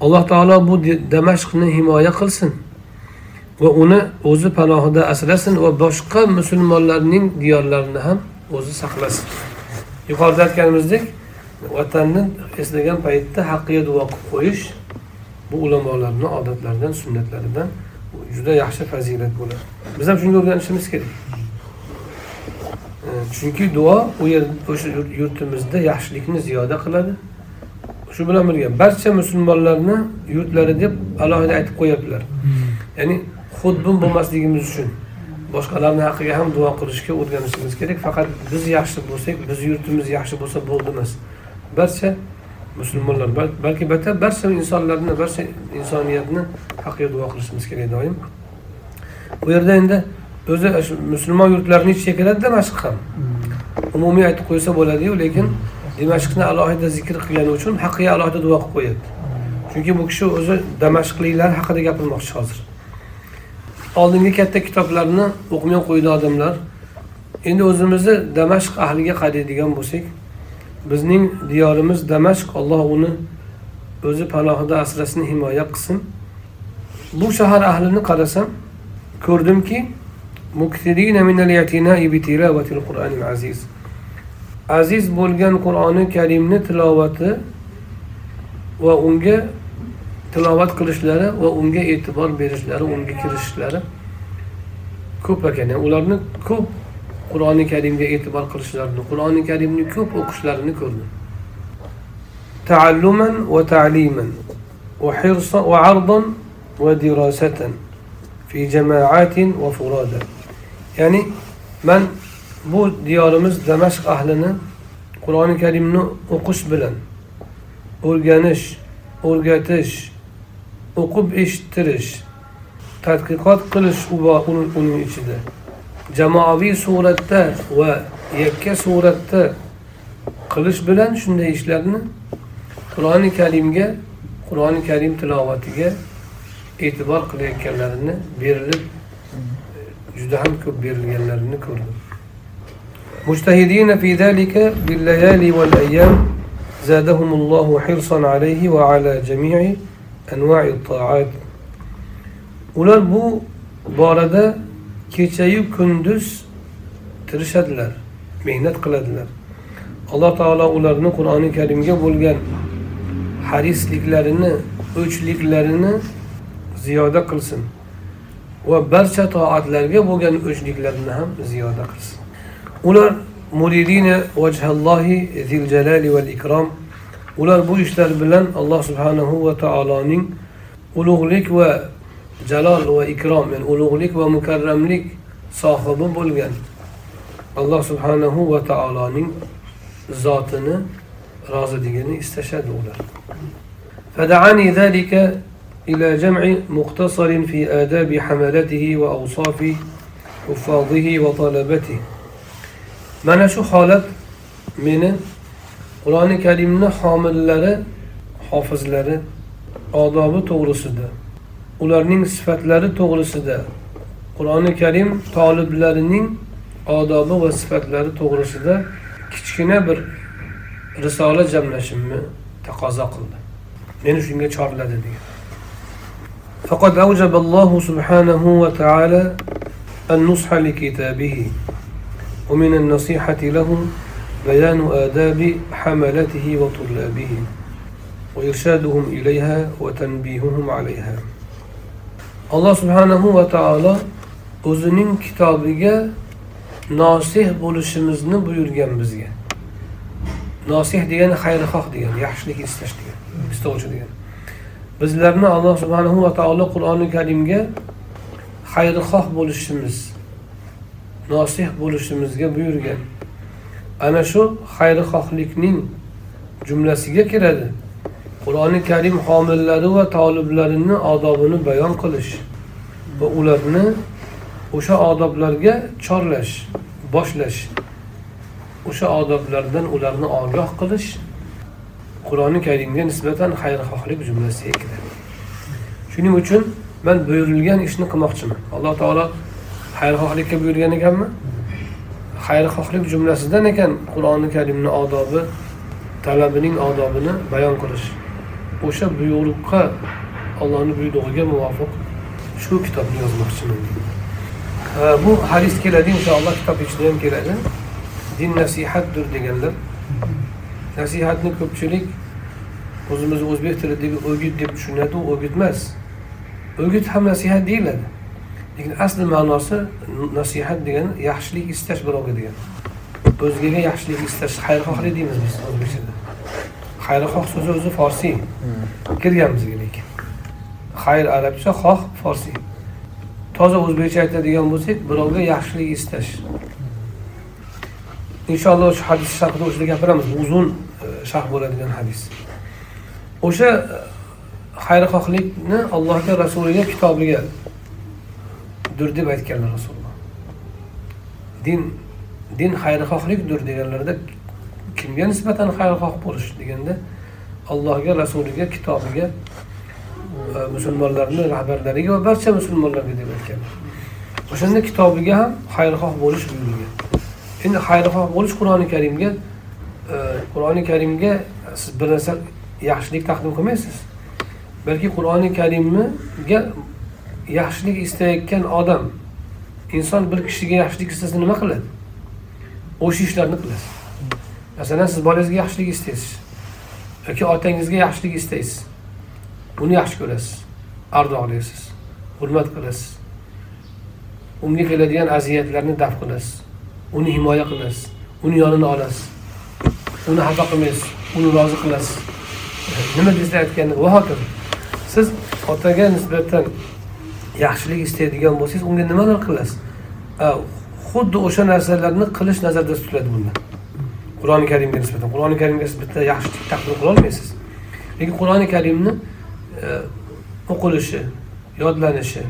alloh taolo bu damashqni himoya qilsin va uni o'zi panohida asrasin va boshqa musulmonlarning diyorlarini ham o'zi saqlasin. Yuqorida aytganimizdek vatanni eslagan paytda haqqiga duo qilib qo'yish bu ulamolarni odatlaridan sunnatlaridan juda yaxshi fazilat bo'ladi. Biz ham shunga o'rganishimiz kerak. Chunki duo u yer o'sha yurt- yurtimizda yaxshilikni ziyoda qiladi. Shu bilan birga barcha musulmonlarni yurtlari deb alohida aytib qo'yaptilar. Ya'ni xudbin bo'lmasligimiz uchun boshqalarni haqqiga ham duo qilishga o'rganishimiz kerak. Faqat biz yaxshi bo'lsak biz yurtimiz yaxshi bo'lsa bo'ldi emas barcha musulmonlar bal- balki battar barcha insonlarni barcha insoniyatni haqqiga duo qilishimiz kerak doim. Bu yerda endi o'zi shu musulmon yurtlarini ichiga kiradi damashq ham. Umumiy aytib qo'ysa bo'ladiyu lekin damashqni alohida zikr qilgani uchun haqqiga alohida duo qilib qo'yapti chunki bu kishi o'zi damashqliklar haqida gapirmoqchi hozir. Oldingi katta kitoblarni o'qimay qo'ydi odamlar. Endi o'zimizni damashq ahliga qaraydigan bo'lsak bizning diyorimiz damashq alloh uni o'zi panohida asrasin himoya qilsin. Bu shahar ahlini qarasam ko'rdimki muktirina minal i'tina'i bi tilovatil qur'anil aziz aziz bo'lgan qur'oni karimni tilovati va unga tilovat qilishlari va unga e'tibor berishlari unga kirishishlari ko'p ekan Yani ularni ko'p qur'oni karimga e'tibor qilishlarini qur'oni karimni ko'p o'qishlarini ko'rdim تعلما وتعليما وحرصا وعرضا ودراسة في جماعات وفرادا ya'ni man bu diyorimiz damashq ahlini qur'oni karimni o'qish bilan o'rganish o'rgatish o'qib eshittirish tadqiqot qilish uning ichida. Jamoaviy suratda va yakka suratda qilish bilan shunday ishlarni qur'oni karimga qur'oni karim tilovatiga e'tibor qilayotganlarini berilib juda ham ko'p berilganlarini ko'rdim مجتهدين في ذلك بالليالي والأيام زادهم الله حرصا عليه وعلى جميع أنواع الطاعات ular bu borada kechayu kunduz tirishadilar mehnat qiladilar alloh taolo ularni qur'oni karimga bo'lgan harisliklarini o'chliklarini ziyoda qilsin va barcha toatlarga bo'lgan o'chliklarni ham ziyoda qilsin. Ular muridina vajhallohi zil jalali val ikrom. Ular bu ishlar bilan alloh subhanahu va taoloning ulug'lik va jalol va ikrom ya'ni ulug'lik va mukarramlik sohibi bo'lgan alloh subhanahu va taoloning zotini roziligini istashadi ular. إلى جمع مختصر في آداب حملته وأوصاف حفاظه وطلبته mana shu holat meni qur'oni karimni homillari hofizlari odobi to'g'risida ularning sifatlari to'g'risida qur'oni karim toliblarining odobi va sifatlari to'g'risida kichkina bir risola jamlashimni taqozo qildi meni shunga chorladi degan فقد أوجب الله سبحانه وتعالى النصح لكتابه ومن النصيحة لهم بيان آداب حملته وطلابه وإرشادهم إليها وتنبيههم عليها الله سبحانه وتعالى özünün kitabına nasih buluşumuzunu buyurgen bizge. Nasih ديان خير خاخ ديان yaşlık isteş diyen, isteş. Bizlarni alloh subhanahu va taolo qur'oni karimga xayrixoh bo'lishimiz nosih bo'lishimizga buyurgan. Ana shu xayrixohlikning jumlasiga kiradi. Qur'oni karim homillari va toliblarini odobini bayon qilish va ularni o'sha odoblarga chorlash boshlash o'sha odoblardan ularni ogoh qilish qur'oni karimga nisbatan xayrixohlik jumlasiga kiradi. Shuning uchun man buyurilgan ishni qilmoqchiman. Alloh taolo xayrixohlikka buyurgan ekanmi? Xayrixohlik jumlasidan ekan qur'oni karimni odobi talabining odobini bayon qilish. O'sha buyruqqa allohni buyrug'iga muvofiq shu kitobni yozmoqchiman. Bu hadis keladi inshaalloh kitob ichida ham keladi. Din nasihatdir deganlar. Nasihatni ko'pchilik o'zimizni o'zbek tilidagi o'git deb tushunadi u o'git emas. O'git ham nasihat deyiladi. Lekin asli ma'nosi nasihat degani yaxshilik istash birovga degani. O'zgaga yaxshilik istash xayrixohlik deymiz biz o'zbekchada. Xayrixoh so'zi o'zi forsiy kirgan bizga lekin. Xayr arabcha xoh forsiy toza o'zbekcha aytadigan bo'lsak birovga yaxshilik istash inshaalloh shu hadis sharhida o'shada gapiramiz. Uzun e, sharh bo'ladigan hadis. O'sha e, xayrixohlikni allohga rasuliga kitobiga dur deb aytganlar rasululloh. Din din xayrixohlikdir deganlarida kimga nisbatan xayrixoh bo'lish deganda allohga rasuliga kitobiga e, musulmonlarni rahbarlariga va barcha musulmonlarga deb aytgan o'shanda kitobiga ham xayrixoh bo'lish buyurilgan endi xayrixoh bo'lish qur'oni karimga e, qur'oni karimga siz bir narsa yaxshilik taqdim qilmaysiz. Balki qur'oni karimga yaxshilik istayotgan odam inson bir kishiga yaxshilik istasa nima qiladi? O'sha ishlarni qilasiz masalan siz bolangizga yaxshilik istaysiz yoki otangizga yaxshilik istaysiz uni yaxshi ko'rasiz ardoqlaysiz hurmat qilasiz unga keladigan aziyatlarni daf qilasiz. Uni himoya qilasiz. Uni yonini olasiz. Uni xafa qilmaysiz. Uni rozi qilasiz. Nima desa aytganda va hokazo siz otaga nisbatan yaxshilik istaydigan bo'lsangiz unga nimalar qilasiz? Xuddi o'sha narsalarni qilish nazarda tutiladi bunda. Qur'oni karimga nisbatan. Qur'oni karimga siz bitta yaxshilik taqdim qilolmaysiz lekin qur'oni karimni e, o'qilishi yodlanishi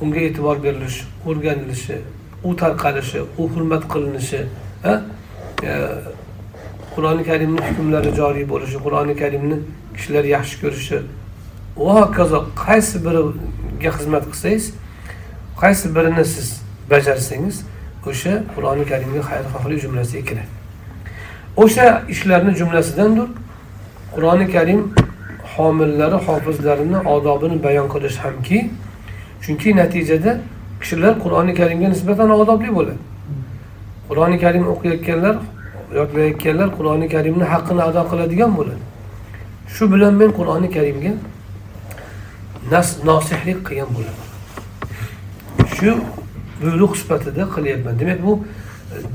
unga e'tibor berilishi o'rganilishi u tarqalishi u hurmat qilinishi qur'oni karimni hukmlari joriy bo'lishi qur'oni karimni kishilar yaxshi ko'rishi. Va hokazo qaysi biriga xizmat qilsangiz qaysi birini siz bajarsangiz o'sha qur'oni karimga xayrixohlik jumlasiga kiradi o'sha ishlarni jumlasidandir qur'oni karim homillari hofizlarini odobini bayon qilish hamki chunki natijada kishilar qur'oni karimga nisbatan odobli bo'ladi. Qur'oni karim o'qiyotganlar yodlayotganlar qur'oni karimni haqqini ado qiladigan bo'ladi. Shu bilan men qur'oni karimga nosihlik qilgan bo'laman. Shu buyruq sifatida qilyapman. Demak bu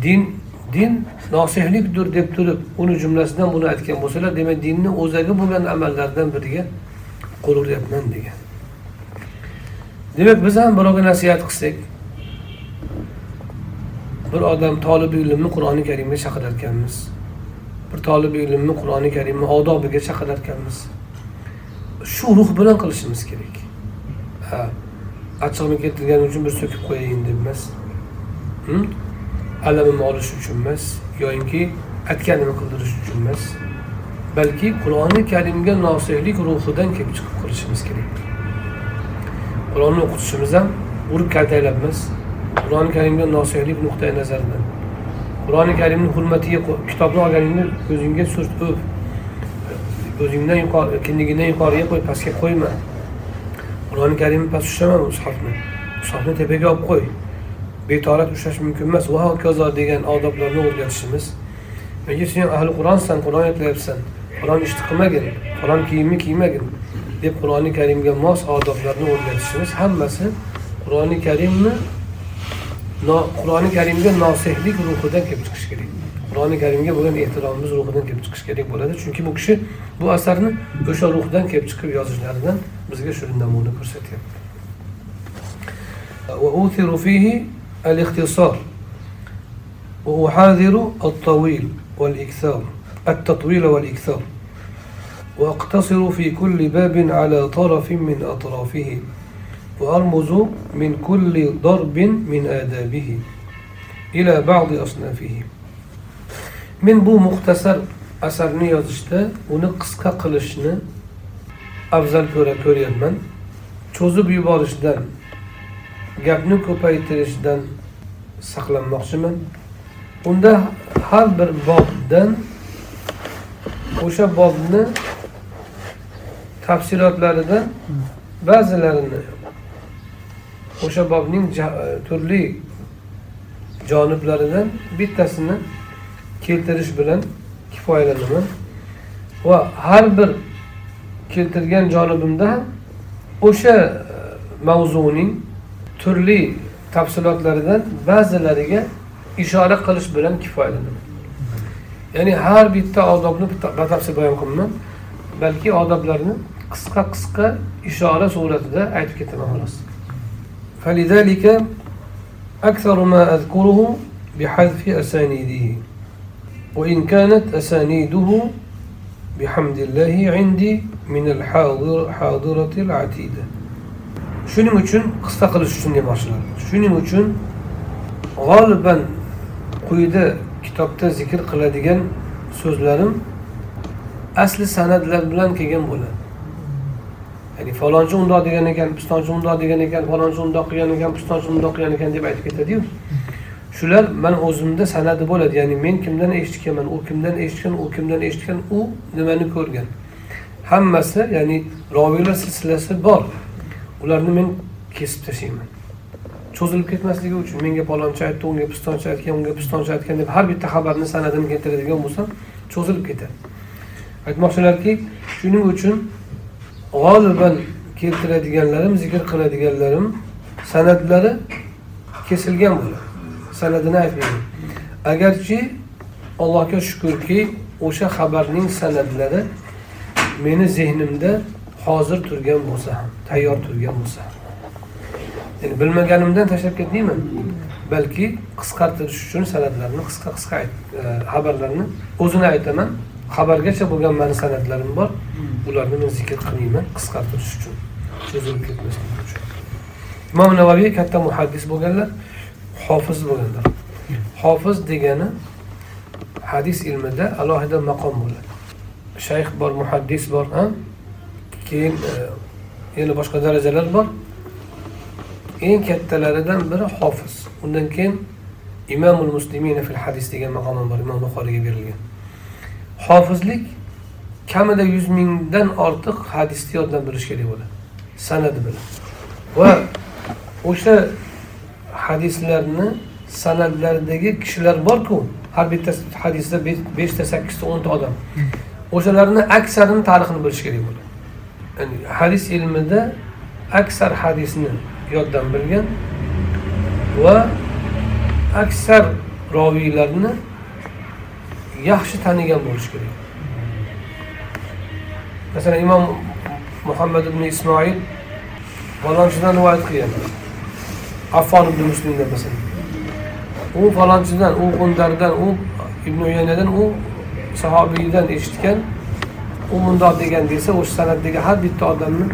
din din nosihlikdir deb turib uni jumlasidan buni aytgan bo'lsalar demak dinni o'zagi bo'lgan amallardan biriga qo'l uryapman degan. Demak biz ham birovga nasihat qilsak bir odam tolib ilmni qur'oni karimga chaqirarkanmiz bir tolib ilmni qur'oni karimni odobiga chaqirarkanmiz shu ruh bilan qilishimiz kerak. Ha achchig'ini keltirgani uchun bir so'kib qo'yayin deb emas alamimni olish uchun emas yoyinki aytganini qildirish uchun emas. Balki qur'oni karimga nosihlik ruhidan kelib chiqib qilishimiz kerak. Qur'onni o'qitishimiz ham urib kaltaklabmiz qur'oni karimga nosihlik nuqtai nazaridan. Qur'oni karimni hurmatiga kitobni olganingni ko'zingga surt o'p. O'zingdan yuqori kindigingdan yuqoriga qo'y pastga qo'yma. Qur'oni karimni past ushlama mushafni mushafni tepaga olib qo'y. Betorat ushlash mumkin emas. Va hokazo degan odoblarni o'rgatishimiz. Yoki sen ahli qur'onsan qur'on aytyapsan qur'on ishni qilmagin qur'on kiyimni kiymagin. deb qur'oni karimga mos odoblarni o'rgatishimiz hammasi qur'oni karimni qur'oni karimga nosihlik ruhidan kelib chiqishi kerak qur'oni karimga bo'lgan ehtiromimiz ruhidan kelib chiqishi kerak bo'ladi chunki bu kishi bu asarni o'sha ruhdan kelib chiqib yozishlaridan bizga shu namuna ko'rsatyapti وأوثر فيه الاختصار وأحاذر الطويل والإكثار التطويل والإكثار واقتصر في كل باب على طرف من أطرافه وأرمز من كل ضرب من آدابه إلى بعض أصنافه. من بو مختصر أسرني يزشتا ونقص كقلشنا. أفزل كوراتوريا من؟ چوزو بيبارشدن گبنو كوبايترشدن سقلن مخشمن ونده هر بر بابدن وشا بابدن tafsilotlaridan ba'zilarini o'sha bobning e, turli joniblaridan bittasini keltirish bilan kifoyalanaman. Va har bir keltirgan jonibimda ham o'sha e, mavzuning turli tafsilotlaridan ba'zilariga ishora qilish bilan kifoyalanaman. Ya'ni har bitta odobni batafsil bayon qilmayman balki odoblarni qisqa qisqa ishora suratida aytib ketaman xolos فلذلك أكثر ما أذكره بحذف أسانيده وإن كانت أسانيده بحمد الله عندي من الحاضر حاضرة العتيدة shuning uchun qisqa qilish uchun demoqchilar shuning uchun g'oliban quyida kitobda zikr qiladigan so'zlarim asli san'atlar bilan kelgan bo'ladi. Ya'ni falonchi undoq degan ekan pistonchi undoq degan ekan falonchi undoq qilgan ekan pistonchi undoq qilgan ekan deb aytib ketadiyu. Shular man o'zimda san'ati bo'ladi. Ya'ni men kimdan eshitganman u kimdan eshitgan u kimdan eshitgan u nimani ko'rgan. Hammasi ya'ni roviylar silsilasi bor. Ularni men kesib tashlayman. Cho'zilib ketmasligi uchun menga palonchi aytdi unga pistonchi aytgan unga pistonchi aytgan deb har bitta xabarni san'atini keltiradigan bo'lsam cho'zilib ketadi. Aytmoqchilarki shuning uchun g'oliban keltiradiganlarim zikr qiladiganlarim san'atlari kesilgan bo'ladi. San'atini aytmayman. Agarchi allohga shukurki o'sha xabarning san'atlari meni zehnimda hozir turgan bo'lsa ham tayyor turgan bo'lsa ham. Ya'ni bilmaganimdan tashlab ketmayman balki qisqartirish uchun san'atlarni qisqa qisqa e, xabarlarni o'zini aytaman. Xabargacha bo'lgan mani san'atlarim bor. Ularni men zikr qilmayman qisqartirish uchun. Cho'zilib ketmasligi uchun. Imom navaviy katta muhaddis bo'lganlar hofiz bo'lganlar. Hofiz degani hadis ilmida alohida maqom bo'ladi. Shayx bor muhaddis bor keyin e, yana boshqa darajalar bor. Eng kattalaridan biri hofiz. Undan keyin imomul muslimin fil hadis degan maqom bor imom buxoriyga berilgan. Hofizlik kamida yuz mingdan ortiq hadisni yoddan bilish kerak bo'ladi. Sanadi bilan. Va o'sha hadislarni sanadlaridagi kishilar borku har bitta hadisda beshta sakkizta o'nta odam. O'shalarni aksarini tarixini bilish kerak bo'ladi. Ya'ni hadis ilmida aksar hadisni yoddan bilgan va aksar roviylarni yaxshi tanigan bo'lishi kerak. Masalan imom muhammad ibn ismoil falonchidan rivoyat qilgan. Affon ibn muslimdan masalan. U falonchidan u g'undardan u ibn uyanadan u sahobiydan eshitgan u mundoq degan desa o'sha san'atdagi har bitta odamni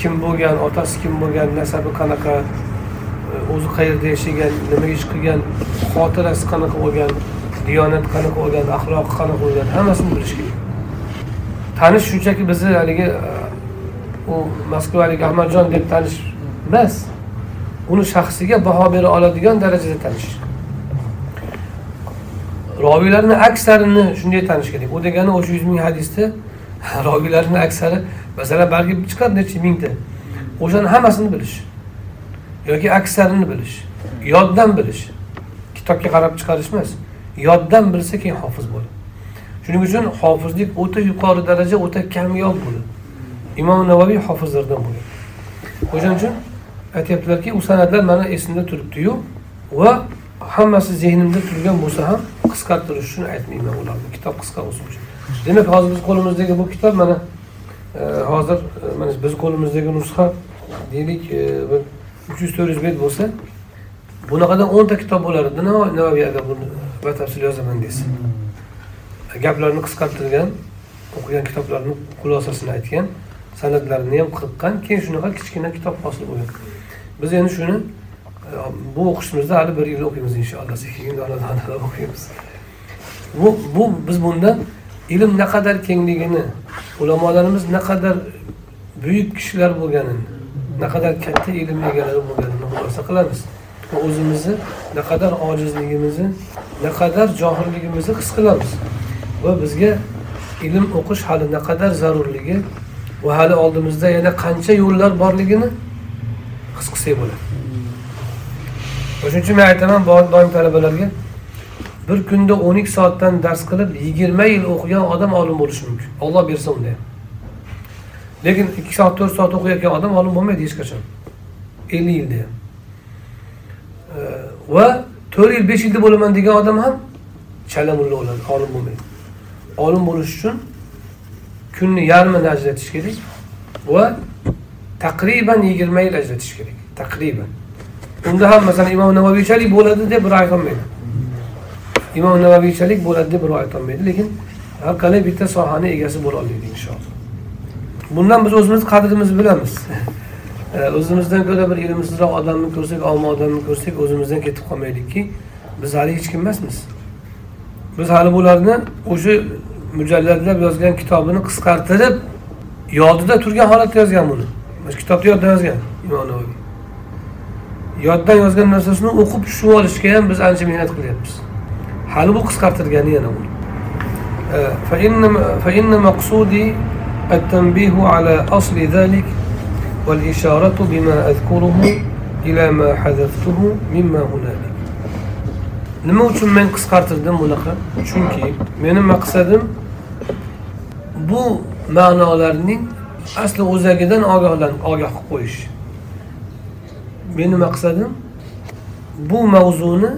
kim bo'lgan otasi kim bo'lgan nasabi qanaqa o'zi qayerda yashagan nima ish qilgan xotirasi qanaqa bo'lgan diyonati qanaqa bo'lgan axloqi qanaqa bo'lgan hammasini bilish kerak. Tanish shunchaki bizni haligi u moskvalik ahmadjon deb tanish emas uni shaxsiga baho bera oladigan darajada tanish. Roviylarni aksarini shunday tanish kerak. U degani o'sha yuz ming hadisda roviylarni aksari masalan balki chiqadi necha mingta. O'shani hammasini bilish yoki aksarini bilish yoddan bilish kitobga qarab chiqarish emas. Yoddan bilsa keyin hofiz bo'ladi. Shuning uchun hofizlik o'ta yuqori daraja o'ta kamyob bo'ladi. Imom navoiy hofizlardan bo'ladi. O'shaning uchun aytyaptilarki u san'atlar mana esimda turibdiyu va hammasi zehnimda turgan bo'lsa ham qisqartirish uchun aytmayman ularni kitob qisqa bo'lsin uchun demak hozir biz qo'limizdagi bu kitob mana e, hozir e, mana biz qo'limizdagi nusxa deylik e, bir uch yuz to'rt yuz bet bo'lsa bunaqadan o'nta kitob bo'lar edi navoiy agar buni batafsil yozaman desa gaplarni qisqartirgan o'qigan kitoblarini xulosasini aytgan san'atlarini ham qirqqan keyin shunaqa kichkina kitob hosil bo'lgan. Biz endi shuni e, bu o'qishimizda hali bir yil o'qiymiz inshaalloh sekin dona o'qiymiz. Bu bu biz bunda ilm naqadar kengligini ulamolarimiz naqadar buyuk kishilar bo'lganini naqadar katta ilm egalari bo'lganini xulosa qilamiz va o'zimizni naqadar ojizligimizni naqadar johilligimizni his qilamiz. Va bizga ilm o'qish hali naqadar zarurligi va hali oldimizda yana qancha yo'llar borligini his qilsak bo'ladi. O'shaning uchun men aytaman doim talabalarga bir kunda o'n ikki soatdan dars qilib yigirma yil o'qigan odam olim bo'lishi mumkin. Olloh bersa unda ham lekin ikki soat to'rt soat o'qiyotgan odam olim bo'lmaydi hech qachon. Ellik yilda ham va to'rt yil besh yilda bo'laman degan odam ham chala mulla bo'ladi olim bo'lmaydi. Olim bo'lish uchun kunni yarmini ajratish kerak va taqriban yigirma yil ajratish kerak taqriban. Unda ham masalan imom navaviychalik bo'ladi deb birov aytolmaydi imom navaviychalik bo'ladi deb birov aytolmaydi lekin har qalay bitta sohani egasi bo'la oladi inshaalloh bundan biz o'zimiz qadrimizni bilamiz. o'zimizdan ko'ra bir ilmsizroq odamni ko'rsak olma odamni ko'rsak o'zimizdan ketib qolmaylikki biz hali hech kim emasmiz biz hali bularni o'sha mujalladlab yozgan kitobini qisqartirib yodida turgan holatda yozgan buni mana shu kitobda yoddan yozgan imom navoiy yoddan yozgan narsasini o'qib tushunib olishga ham biz ancha mehnat qilyapmiz hali bu qisqartirgani yana uni فإن مقصودي التنبيه على أصل ذلك والإشارة بما أذكره إلى ما حذفته مما هنالك nima uchun men qisqartirdim bunaqa chunki meni maqsadim bu ma'nolarning asli o'zagidan ogohlan ogoh qilib qo'yish meni maqsadim bu mavzuni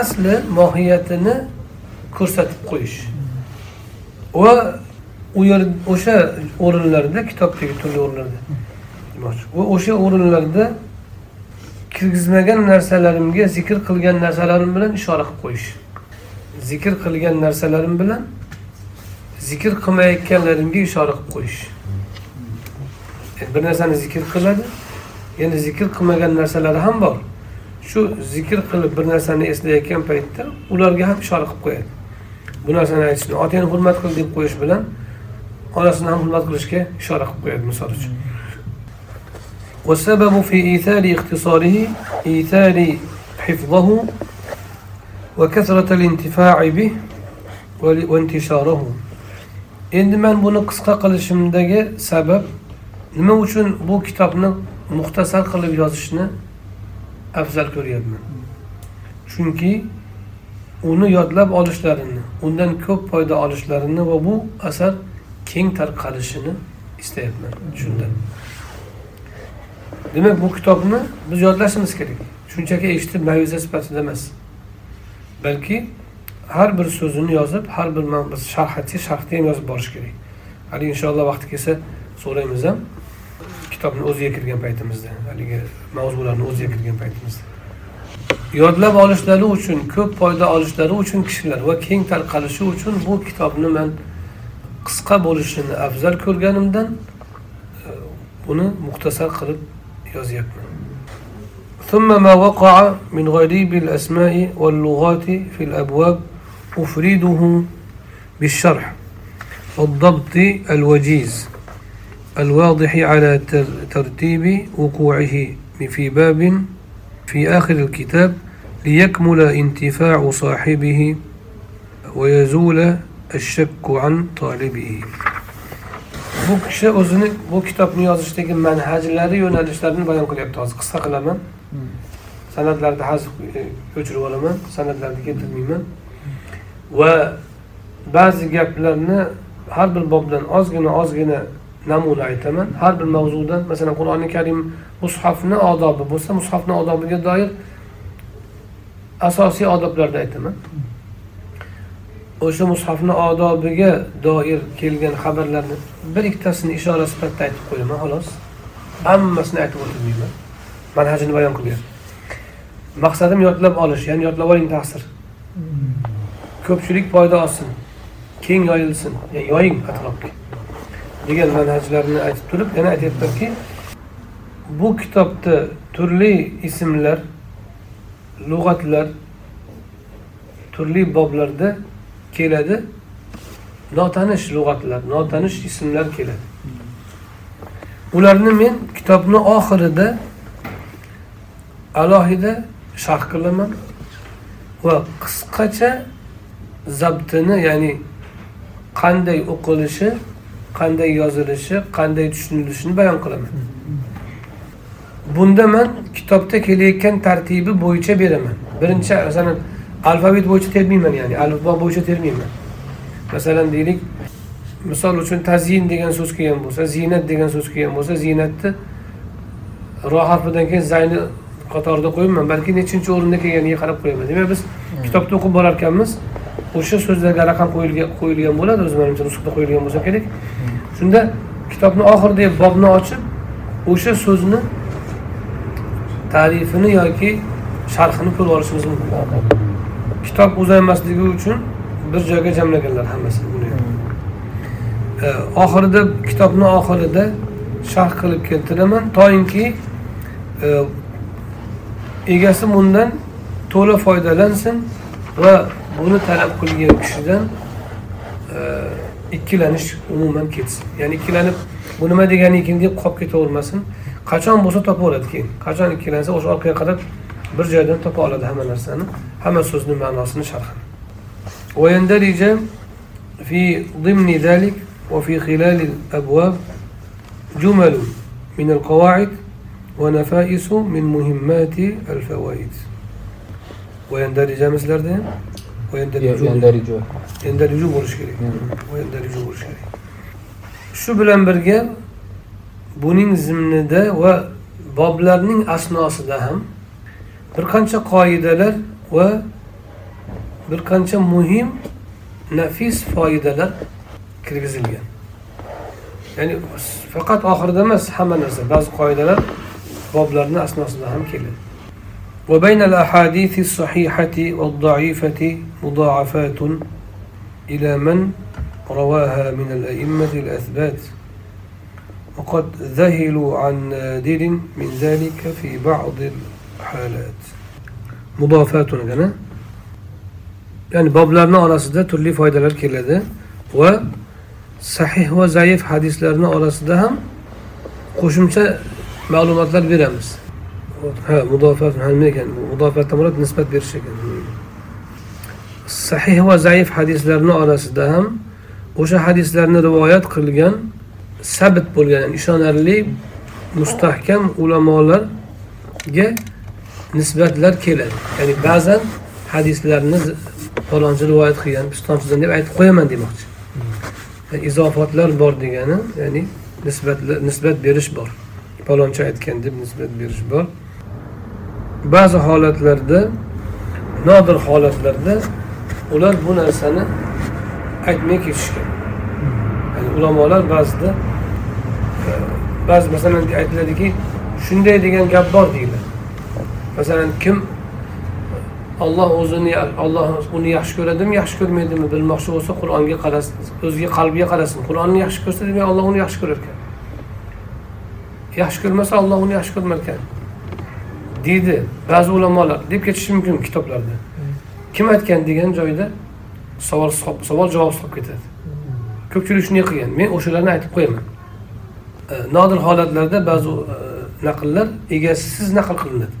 asli mohiyatini ko'rsatib qo'yish va u yer o'sha o'rinlarda kitobdagi turli o'rinlarda. Demoqchi. Va o'sha o'rinlarda kirgizmagan narsalarimga zikr qilgan narsalarim bilan ishora qilib qo'yish. Zikr qilgan narsalarim bilan zikr qilmayotganlarimga ishora qilib qo'yish. E, bir narsani zikr qiladi yana zikr qilmagan narsalari ham bor. Shu zikr qilib bir narsani eslayotgan paytda ularga ham ishora qilib qo'yadi. Bu narsani aytishni otangni hurmat qil deb qo'yish bilan onasini ham hurmat qilishga ishora qilib qo'yadi misol uchun والسبب في إيثار اختصاره إيثار حفظه وكثرة الانتفاع به وانتشاره endi man buni qisqa qilishimdagi sabab nima uchun bu kitobni muxtasar qilib yozishni afzal ko'ryapman chunki uni yodlab olishlarini undan ko'p foyda olishlarini va bu asar keng tarqalishini istayapman shundan demak bu kitobni biz yodlashimiz kerak. Shunchaki eshitib maviza sifatida emas. Balki har bir so'zini yozib har bir biz sharhatchi sharhni ham yozib borish kerak. Hali inshaalloh vaqti kelsa so'raymiz ham. Kitobni o'ziga kirgan paytimizda haligi mavzularni o'ziga kirgan paytimizda. Yodlab olishlari uchun ko'p foyda olishlari uchun kishilar va keng tarqalishi uchun bu kitobni man qisqa bo'lishini afzal ko'rganimdan e, buni muxtasar qilib yozyapman. ثم ما وقع من غريب الأسماء واللغات في الأبواب أفريده بالشرح والضبط الوجيز الواضح على ترتيب وقوعه في باب في آخر الكتاب ليكمل انتفاع صاحبه ويزول Eşşekku an talibihi. Bu kishi o'zini bu kitobni yozishdagi manhajlari, yo'nalishlarini bayon qilyapti hozir. Qisqa qilaman. sanatlarni e, hazi o'chirib olaman, sanatlarni keltirmayman. Va ba'zi gaplarni har bir bobdan ozgina ozgina namuna aytaman. Har bir mavzudan, masalan, Qur'oni Karim mushafni odobi bo'lsa, mushafni odobiga doir asosiy odoblarni aytaman. O'sha mushofni odobiga doir kelgan xabarlarni bir ikkitasini ishora sifatida aytib qo'yaman xolos. Hammasini aytib o'tirmayman. Manhajini bayon qilyapman maqsadim yodlab olish ya'ni yodlab oling ta'sir. Ko'pchilik foyda olsin keng yoyilsin yoying atrofga degan manhajlarni aytib turib yana aytyaptilarki bu kitobda turli ismlar lug'atlar turli boblarda keladi. Notanish lug'atlar notanish ismlar keladi. Ularni men kitobni oxirida alohida sharh qilaman va qisqacha zabtini ya'ni qanday o'qilishi qanday yozilishi qanday tushunilishini bayon qilaman. Bunda man kitobda kelayotgan tartibi bo'yicha beraman. Birinchi masalan alfabet bo'yicha termayman ya'ni alifbo bo'yicha termayman masalan deylik misol uchun tazyin degan so'z kelgan bo'lsa ziynat degan so'z kelgan bo'lsa ziynatni ro harfidan keyin zayni qatorida qo'yibman. Balki nechinchi o'rinda kelganiga qarab qo'yaman. Demak biz kitobni o'qib borar ekanmiz o'sha so'zlarga raqam qo'yilgan qo'yilgan bo'ladi o'zi manimcha nusxada qo'yilgan bo'lsa kerak. Shunda kitobni oxirida bobni ochib o'sha so'zni tarifini yoki sharhini ko'rib olishimiz mumkin kitob uzaymasligi uchun bir joyga jamlaganlar hammasini buni. E, oxirida kitobni oxirida sharh qilib keltiraman. Toinki e, egasi bundan to'la foydalansin va buni talab qilgan kishidan e, ikkilanish umuman ketsin. Ya'ni ikkilanib bu nima degani ekan deb qolib ketavermasin qachon bo'lsa topaveradi keyin. Qachon ikkilansa o'sha orqaga qarab bir joydan topa oladi hamma narsani hamma so'zni ma'nosini sharhini ويندرج في ضمن ذلك وفي خلال الأبواب جمل من القواعد ونفائس من مهمات الفوائد ويندرج مثل ويندرج يندرج يندرج bo'lishi kerak ويندرج bo'lishi kerak shu bilan birga buning zimnida va boblarning asnosida ham bir qancha qoidalar va bir qancha muhim nafis foydalar kirgizilgan ya'ni faqat oxirida emas hamma narsa ba'zi qoidalar boblarni asnosida ham keladi وبين الأحاديث الصحيحة والضعيفة مضاعفات إلى من رواها من الأئمة الأثبات وقد ذهلوا عن نادر من ذلك في بعض halat. Mudofatun gana ya'ni boblarni orasida turli foydalar keladi. Va sahih va zaif hadislarni orasida ham qo'shimcha ma'lumotlar beramiz. Ha mudofat nima ekan? Mudofatdan murod nisbat berish ekan. Sahih va zaif hadislarni orasida ham o'sha hadislarni rivoyat qilgan sabit bo'lgan ya'ni ishonarli mustahkam ulamolarga nisbatlar keladi. Ya'ni ba'zan hadislarni falonchi rivoyat qilgan pistonchidan deb aytib qo'yaman demoqchi. Yani izofatlar bor degani ya'ni nisbatlar nisbat berish bor. Falonchi aytgan deb nisbat berish bor. Ba'zi holatlarda nodir holatlarda ular bu narsani aytmay ketishgan. Ya'ni ulamolar ba'zida e, ba'zi masalan aytiladiki shunday degan gap bor deyiladi masalan kim olloh o'zini olloh uni yaxshi ko'radimi yaxshi ko'rmaydimi bilmoqchi bo'lsa qur'onga qarasin o'ziga qalbiga qarasin. Qur'onni yaxshi ko'rsa demak olloh uni yaxshi ko'rar ekan. Yaxshi ko'rmasa olloh uni yaxshi ko'rmar ekan deydi ba'zi ulamolar. Deb ketishi mumkin kitoblarda. Kim aytgan degan joyda savol savol javob solib ketadi. Ko'pchilik shunday qilgan. Men o'shalarni aytib qo'yaman. E, nodir holatlarda ba'zi e, naqllar egasisiz naql qilinadi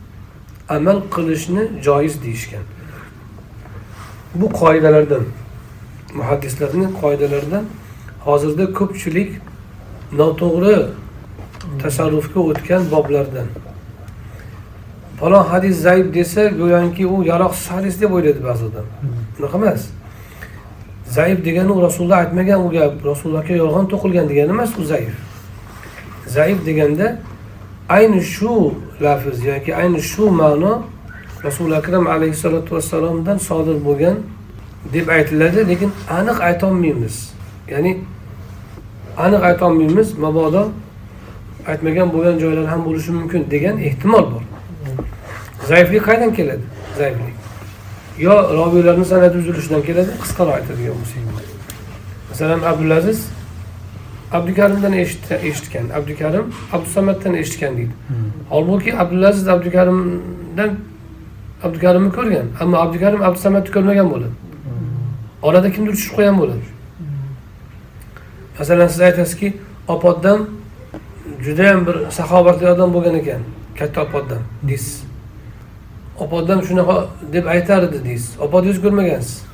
amal qilishni joiz deyishgan. Bu qoidalardan muhaddislarni qoidalaridan hozirda ko'pchilik noto'g'ri tasarrufga o'tgan boblardan. Falon hadis zaif desa go'yoki u yaroqsiz hadis deb o'ylaydi ba'zi odam unaqa emas. Zaif degani u rasululloh aytmagan u gap rasulullohga yolg'on to'qilgan degani emas u zaif. Zaif deganda ayni shu lafz yoki ayni shu ma'no rasuli akram alayhissalotu vassalomdan sodir bo'lgan deb aytiladi lekin aniq aytolmaymiz. Ya'ni aniq aytolmaymiz mabodo aytmagan bo'lgan joylar ham bo'lishi mumkin degan ehtimol bor. Zaiflik qayerdan keladi? Zaiflik. Yo robiylarni san'ati uzilishidan keladi qisqaroq aytadigan bo'lsak masalan abdulaziz abdukarimdan eshitgan abdukarim abdusamaddan eshitgan deydi holbuki abdulaziz abdukarimdan abdukarimni ko'rgan ammo abdukarim abdusamadni ko'rmagan bo'ladi orada kimdir tushib qolgan bo'ladi masalan siz aytasizki opoddan judayam bir saxovatli odam bo'lgan ekan katta opoddan deysiz opoddan shunaqa deb aytar edi deysiz opodingiz ko'rmagansiz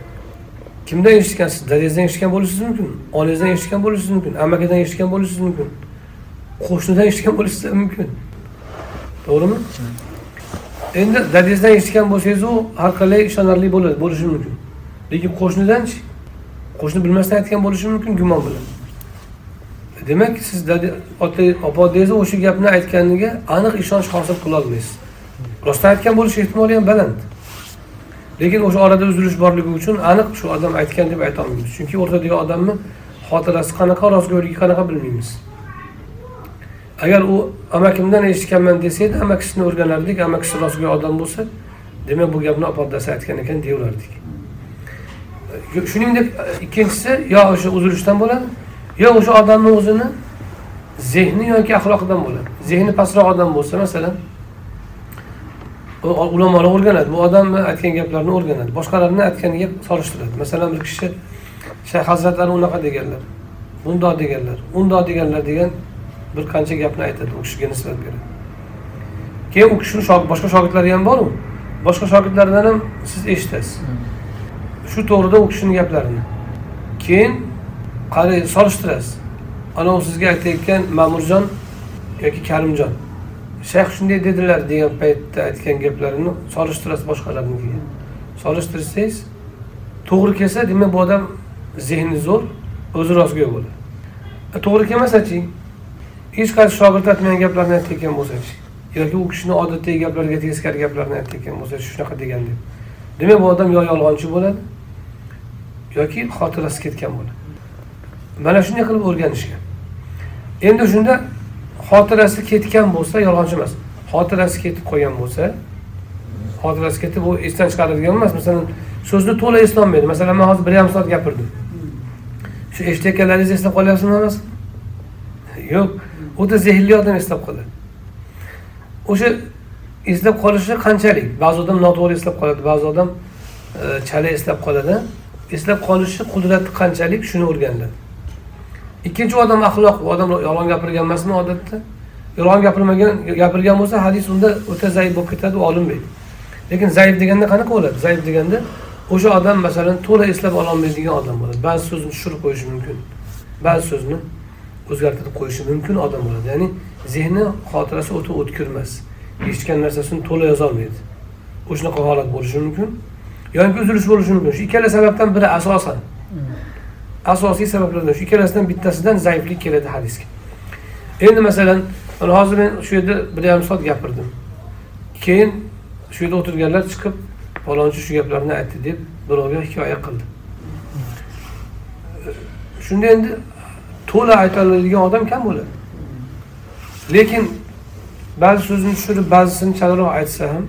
kimdan eshitgansiz dadangizdan eshitgan bo'lishingiz mumkin. Onangizdan eshitgan bo'lishingiz mumkin. Amakidan eshitgan bo'lishingiz mumkin. Qo'shnidan eshitgan bo'lishingiz mumkin. To'g'rimi? Endi dadangizdan eshitgan bo'lsangiz u har qalay ishonarli bo'ladi bo'lishi mumkin. Lekin qo'shnidanchi qo'shni bilmasdan aytgan bo'lishi mumkin gumon bilan. Demak siz ota opa odangizni o'sha gapni aytganiga aniq ishonch hosil qilolmaysiz rostdan aytgan bo'lish ehtimoli ham baland. Lekin o'sha orada uzilish borligi uchun aniq shu odam aytgan deb aytolmaymiz chunki o'rtadagi odamni xotirasi qanaqa rostgo'yligi qanaqa bilmaymiz. Agar u amakimdan eshitganman? desa edi amakisini o'rganardik amakisi rostgo'y odam bo'lsa demak bu gapni opadasi aytgan ekan deyaverardik. Shuningdek ikkinchisi yo o'sha uzilishdan bo'ladi yo o'sha odamni o'zini zehni yoki axloqidan bo'ladi. Zehni pastroq odam bo'lsa masalan ulamolar o'rganadi. Bu odamni aytgan gaplarini o'rganadi. Boshqalarni aytganiga solishtiradi. Masalan bir kishi shayx hazratlari unaqa deganlar bundoq deganlar undoq deganlar degan bir qancha gapni aytadi. U kishiga nisbat beradi keyin u kishini boshqa shogirdlari ham boru. Boshqa shogirdlaridan ham siz eshitasiz shu to'g'rida u kishini gaplarini. Keyin qarang solishtirasiz. Anavi sizga aytayotgan ma'murjon yoki karimjon shayx shunday dedilar degan paytda aytgan gaplarini solishtirasiz boshqalarnikiga. Solishtirsangiz to'g'ri kelsa demak bu odam zehni zo'r o'zi rostgo'y bo'ladi. E, to'g'ri kelmasachi hech qaysi shogird aytmagan gaplarni aytayotgan bo'lsachi yoki u kishini odatdagi gaplariga teskari gaplarni aytayotgan bo'lsa shunaqa degan deb demak bu odam yo yolg'onchi bo'ladi yoki xotirasi ketgan bo'ladi. Mana shunday qilib o'rganishgan endi shunda xotirasi ketgan bo'lsa yolg'onchi emas. Xotirasi ketib qolgan bo'lsa xotirasi ketib u esdan chiqaradigan emas. Masalan so'zni to'la eslolmaydi masalan man hozir bir yarim soat gapirdim. Shu eshitayotganlaringizni eslab qolyapsizmi emas? Yo'q. O'ta zehnli odam eslab qoladi. O'sha eslab qolishi qanchalik? Ba'zi odam noto'g'ri eslab qoladi ba'zi odam e, chala eslab qoladi. Eslab qolishi qudrati qanchalik? Shuni o'rganiladi. Ikkinchi odam axloq u odam yolg'on gapirgan emasmi odatda? Yolg'on gapirmagan gapirgan bo'lsa hadis unda o'ta zaif bo'lib ketadi u olinmaydi lekin zaif deganda qanaqa bo'ladi? Zaif deganda o'sha odam masalan to'la eslab ololmaydigan odam bo'ladi. Ba'zi so'zni tushirib qo'yishi mumkin. Ba'zi so'zni o'zgartirib qo'yishi mumkin odam bo'ladi. Ya'ni zehni xotirasi o'ta o'tkir emas eshitgan narsasini to'la yozolmaydi. O'shanaqa holat bo'lishi mumkin yoki uzilish bo'lishi mumkin. Shu ikkala sababdan biri asosan. Hmm. Asosiy sabablardan shu ikkalasidan bittasidan zaiflik keladi hadisga. Endi masalan mana hozir men shu yerda bir yarim soat gapirdim. Keyin shu yerda o'tirganlar chiqib falonchi shu gaplarni aytdi deb birovga hikoya qildi. Shunda endi to'la aytoladigan odam kam bo'ladi. Lekin ba'zi so'zni tushirib ba'zisini chalroq aytsa ham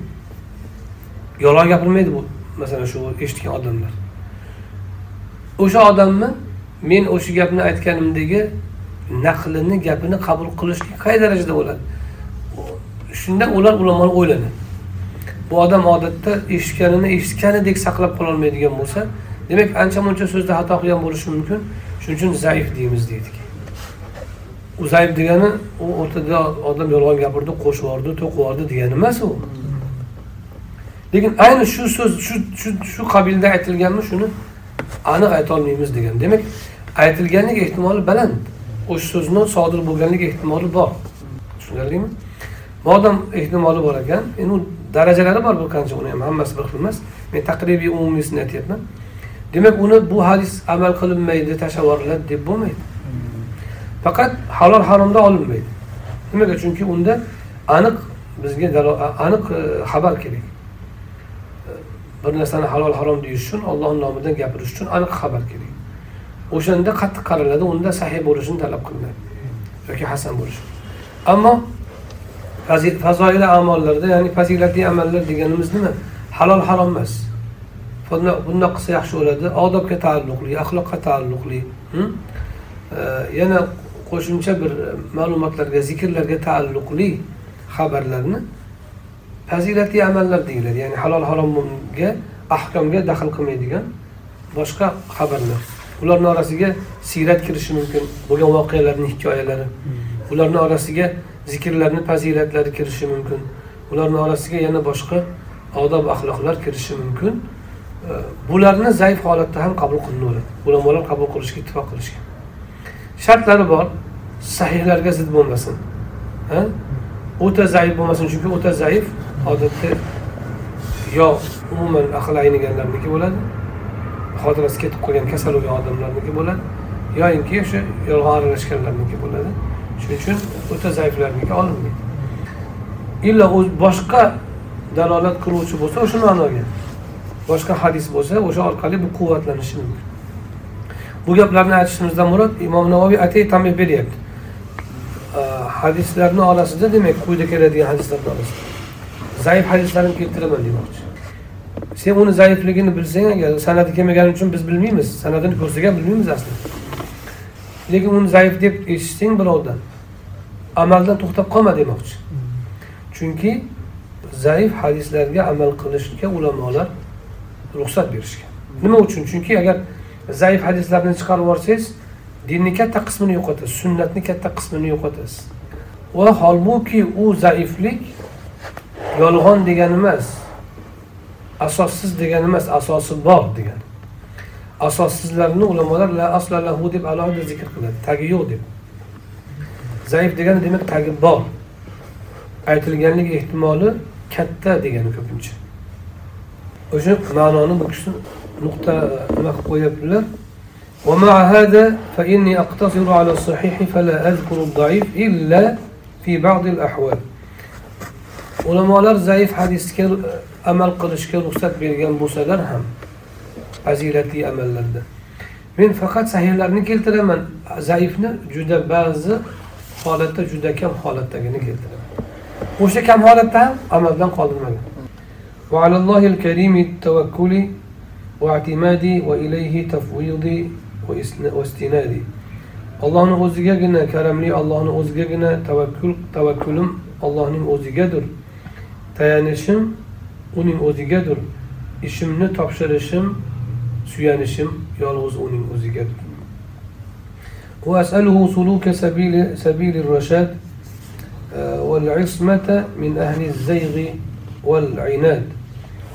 yolg'on gapirmaydi bu masalan shu eshitgan odamlar. O'sha odamni men o'sha gapni aytganimdagi naqlini gapini qabul qilishlik qay darajada bo'ladi shunda ular ulamolar o'ylanadi bu odam odatda eshitganini eshitganidek saqlab qololmaydigan bo'lsa demak ancha muncha so'zda xato qilgan bo'lishi mumkin. Shuning uchun zaif deymiz deydik u zaif degani u o'rtada odam yolg'on gapirdi qo'shib yubordi to'qib yubordi degani emas u. Lekin ayni shu so'z shu shu shu qabilda aytilganmi shuni aniq aytolmaymiz degan. Demak aytilganlik ehtimoli baland. O'sha so'zni sodir bo'lganlik ehtimoli bor. Tushunarlimi? Modam ehtimoli bor ekan endi u darajalari bor bir qancha uni ham hammasi bir xil emas. Men taqribiy umumiysini aytyapman. Demak uni bu hadis amal qilinmaydi tashlab deb bo'lmaydi. Faqat halol haromda olinmaydi. Nimaga? Chunki unda aniq bizga aniq e, xabar kerak. Bir narsani halol harom deyish uchun ollohni nomidan gapirish uchun aniq xabar kerak. O'shanda qattiq qaraladi unda sahiy bo'lishini talab qilinadi. Yoki hasan bo'lishi. Ammo fazoili amollarda ya'ni fazilatli amallar deganimiz nima? Halol harom emas. Bundoq qilsa yaxshi bo'ladi. Odobga taalluqli axloqqa taalluqli hm? yana qo'shimcha bir ma'lumotlarga zikrlarga taalluqli xabarlarni fazilatli amallar deyiladi. Ya'ni halol haromga ahkomga daxl qilmaydigan boshqa xabarlar. Ularni orasiga siyrat kirishi mumkin bo'lgan voqealarni hikoyalari. Ularni orasiga zikrlarni fazilatlari kirishi mumkin. Ularni orasiga yana boshqa odob axloqlar kirishi mumkin. Bularni zaif holatda ham qabul qilinaveradi ulamolar qabul qilishga ittifoq qilishgan shartlari bor. Sahihlarga zid bo'lmasin. O'ta zaif bo'lmasin chunki o'ta zaif odatda yo umuman aqli ayniganlarniki bo'ladi xotirasi ketib qolgan kasal bo'lgan odamlarniki bo'ladi yoyinki o'sha yolg'on aralashganlarniki bo'ladi. Shuning uchun o'ta zaiflarniki olinmaydi. Illo boshqa dalolat qiluvchi bo'lsa o'sha ma'noga. Boshqa hadis bo'lsa o'sha orqali bu quvvatlanishi mumkin. Bu gaplarni aytishimizdan murod imom navoiy atay tanbeh beryapti. Hadislarni orasida demak quyida keladigan hadislarni orasida zaif hadislarni keltiraman demoqchi. Sen uni zaifligini bilsang agar san'ati kelmagani uchun biz bilmaymiz san'atini ko'rsak ham bilmaymiz aslida. Lekin uni zaif deb eshitsang birovdan amaldan to'xtab qolma demoqchi. Chunki zaif hadislarga amal qilishga ulamolar ruxsat berishgan. Nima uchun? Chunki agar zaif hadislarni chiqarib yuborsangiz dinni katta qismini yo'qotasiz sunnatni katta qismini yo'qotasiz. Va holbuki u zaiflik yolg'on degani emas asossiz degani emas asosi bor degani asossizlarni ulamolar la asla lahu deb alohida zikr qiladi tagi yo'q deb zaif degani demak tagi bor aytilganlik ehtimoli katta degani ko'pincha o'sha ma'noni bu kishi nuqta nima qilib qo'yyaptilar ومع هذا فإني أقتصر على الصحيح فلا أذكر الضعيف إلا في بعض الأحوال ulamolar zaif hadisga amal qilishga ruxsat bergan bo'lsalar ham fazilatli amallarda men faqat sahihlarni keltiraman zaifni juda ba'zi holatda juda kam holatdagina keltiraman o'sha kam holatda ham amaldan qoldirmagan وعلى الله الكريم التوكل واعتمادي وإليه تفويضي واستنادي allohni o'zigagina karamli allohni o'zigagina tavakkul tavakkulim allohning o'zigadir tayanishim uning o'zigadir ishimni topshirishim suyanishim yolg'iz uning o'zigadir وأسأله سلوك سبيل سبيل الرشاد والعصمة من أهل الزيغ والعناد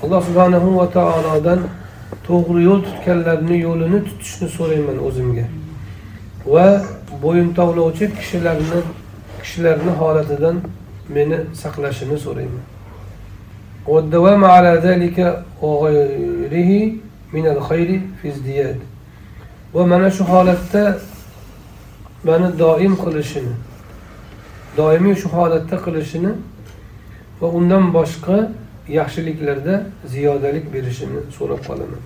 alloh subhanahu va taolodan to'g'ri yo'l tutganlarni yo'lini tutishni so'rayman o'zimga va bo'yin tovlovchi kishilarni kishilarni holatidan meni saqlashini so'rayman والدوام على ذلك وغيره من الخير في ازدياد. ومعنى شو من معنى دائم قلشنا دائمي شو حالته قلشنا وعندن باشقى زيادة زيادلك برشنا سورة قلنا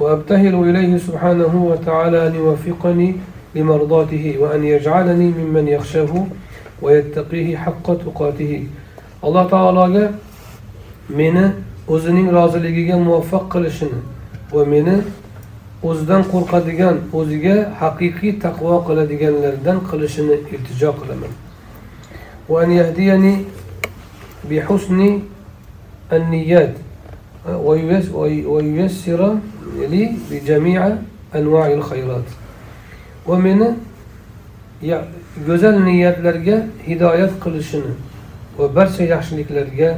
وأبتهل إليه سبحانه وتعالى أن يوفقني لمرضاته وأن يجعلني ممن يخشاه ويتقيه حق تقاته. الله تعالى meni o'zining roziligiga muvaffaq qilishini va meni o'zidan qo'rqadigan o'ziga haqiqiy taqvo qiladiganlardan qilishini iltijo qilaman وأن يهديني بحسن النيات وييس- وي- وييسر لي بجميع أنواع الخيرات ومن ya- go'zal niyatlarga hidoyat qilishini va barcha yaxshiliklarga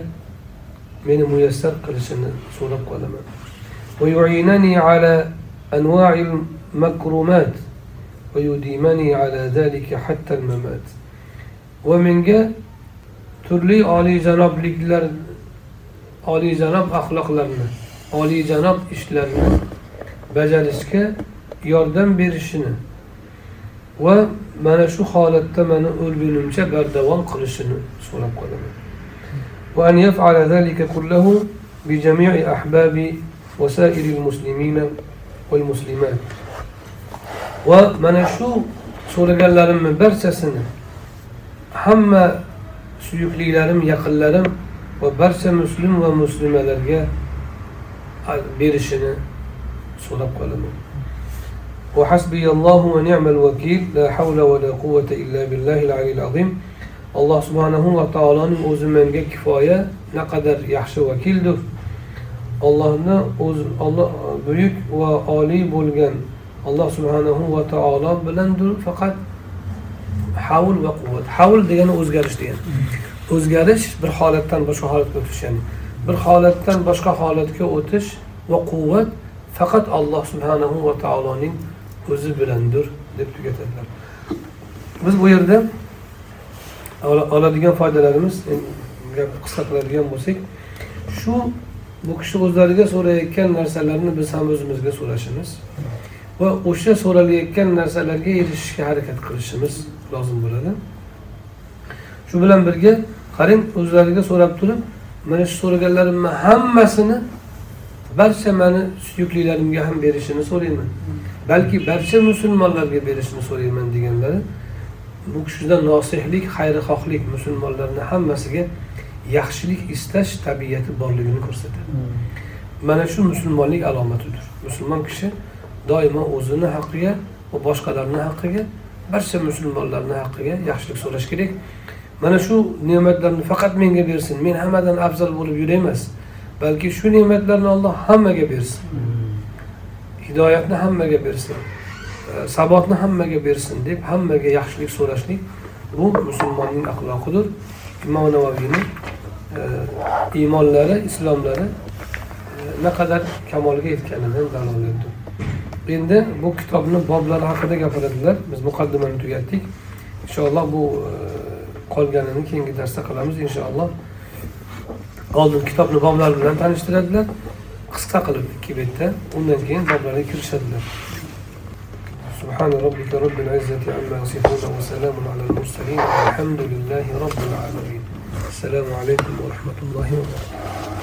meni muyassar qilishini so'rab qolaman ويعينني على أنواع المكرمات ويديمني على ذلك حتى الممات ومنga turli oliyjanobliklar oliyjanob axloqlarni oliyjanob ishlarni bajarishga yordam berishini va mana shu holatda mani o'lgunimcha bardavom qilishini so'rab qolaman وأن يفعل ذلك كله بجميع أحباب وسائر المسلمين والمسلمات. ومن شو سورق اللارم من برسة سنة هم سيوك ليلارم يقل لارم وبرس مسلم ومسلمة سورة قال لهم وحسبي الله ونعم الوكيل لا حول ولا قوة إلا بالله العلي العظيم. Alloh subhanahu va taoloning o'zi menga kifoya naqadar yaxshi vakildir. Ollohni o'zi olloh buyuk va oliy bo'lgan alloh subhanahu va taolo bilandir faqat havl va quvvat. Havl degani o'zgarish degani. O'zgarish bir holatdan boshqa holatga o'tish ya'ni bir holatdan boshqa holatga o'tish va quvvat faqat alloh subhanahu va taoloning o'zi bilandir deb tugatadilar. Biz bu yerda oladigan foydalarimiz endi gapni qisqa qiladigan bo'lsak shu bu kishi o'zlariga so'rayotgan narsalarni biz ham o'zimizga so'rashimiz va o'sha so'ralayotgan narsalarga erishishga harakat qilishimiz lozim bo'ladi. Shu bilan birga qarang o'zlariga so'rab turib mana shu so'raganlarimni hammasini barcha mani suyuklilarimga ham berishini so'rayman. Balki barcha musulmonlarga berishini so'rayman deganlari bu kishida nosihlik xayrixohlik musulmonlarni hammasiga yaxshilik istash tabiati borligini ko'rsatadi. Mana shu musulmonlik alomatidir. Musulmon kishi doimo o'zini haqqiga va boshqalarni haqqiga barcha musulmonlarni haqqiga yaxshilik so'rash kerak. Mana shu ne'matlarni faqat menga bersin men hammadan afzal bo'lib yuray emas balki shu ne'matlarni alloh hammaga bersin. Hidoyatni hammaga bersin sabotni hammaga bersin deb hammaga yaxshilik so'rashlik bu musulmonning axloqidir. Imom navoiyni e, iymonlari islomlari e, naqadar kamolga yetganidan dalolatdir. Endi bu kitobni boblari haqida gapiradilar. Biz muqaddimani tugatdik. Inshaalloh bu e, qolganini keyingi darsda qilamiz inshaalloh oldin kitobni boblari bilan tanishtiradilar. Qisqa qilib ikki betda undan keyin boblarga kirishadilar. سبحان ربك رب العزة عما يصفون وسلام على المرسلين والحمد لله رب العالمين. السلام عليكم ورحمة الله وبركاته.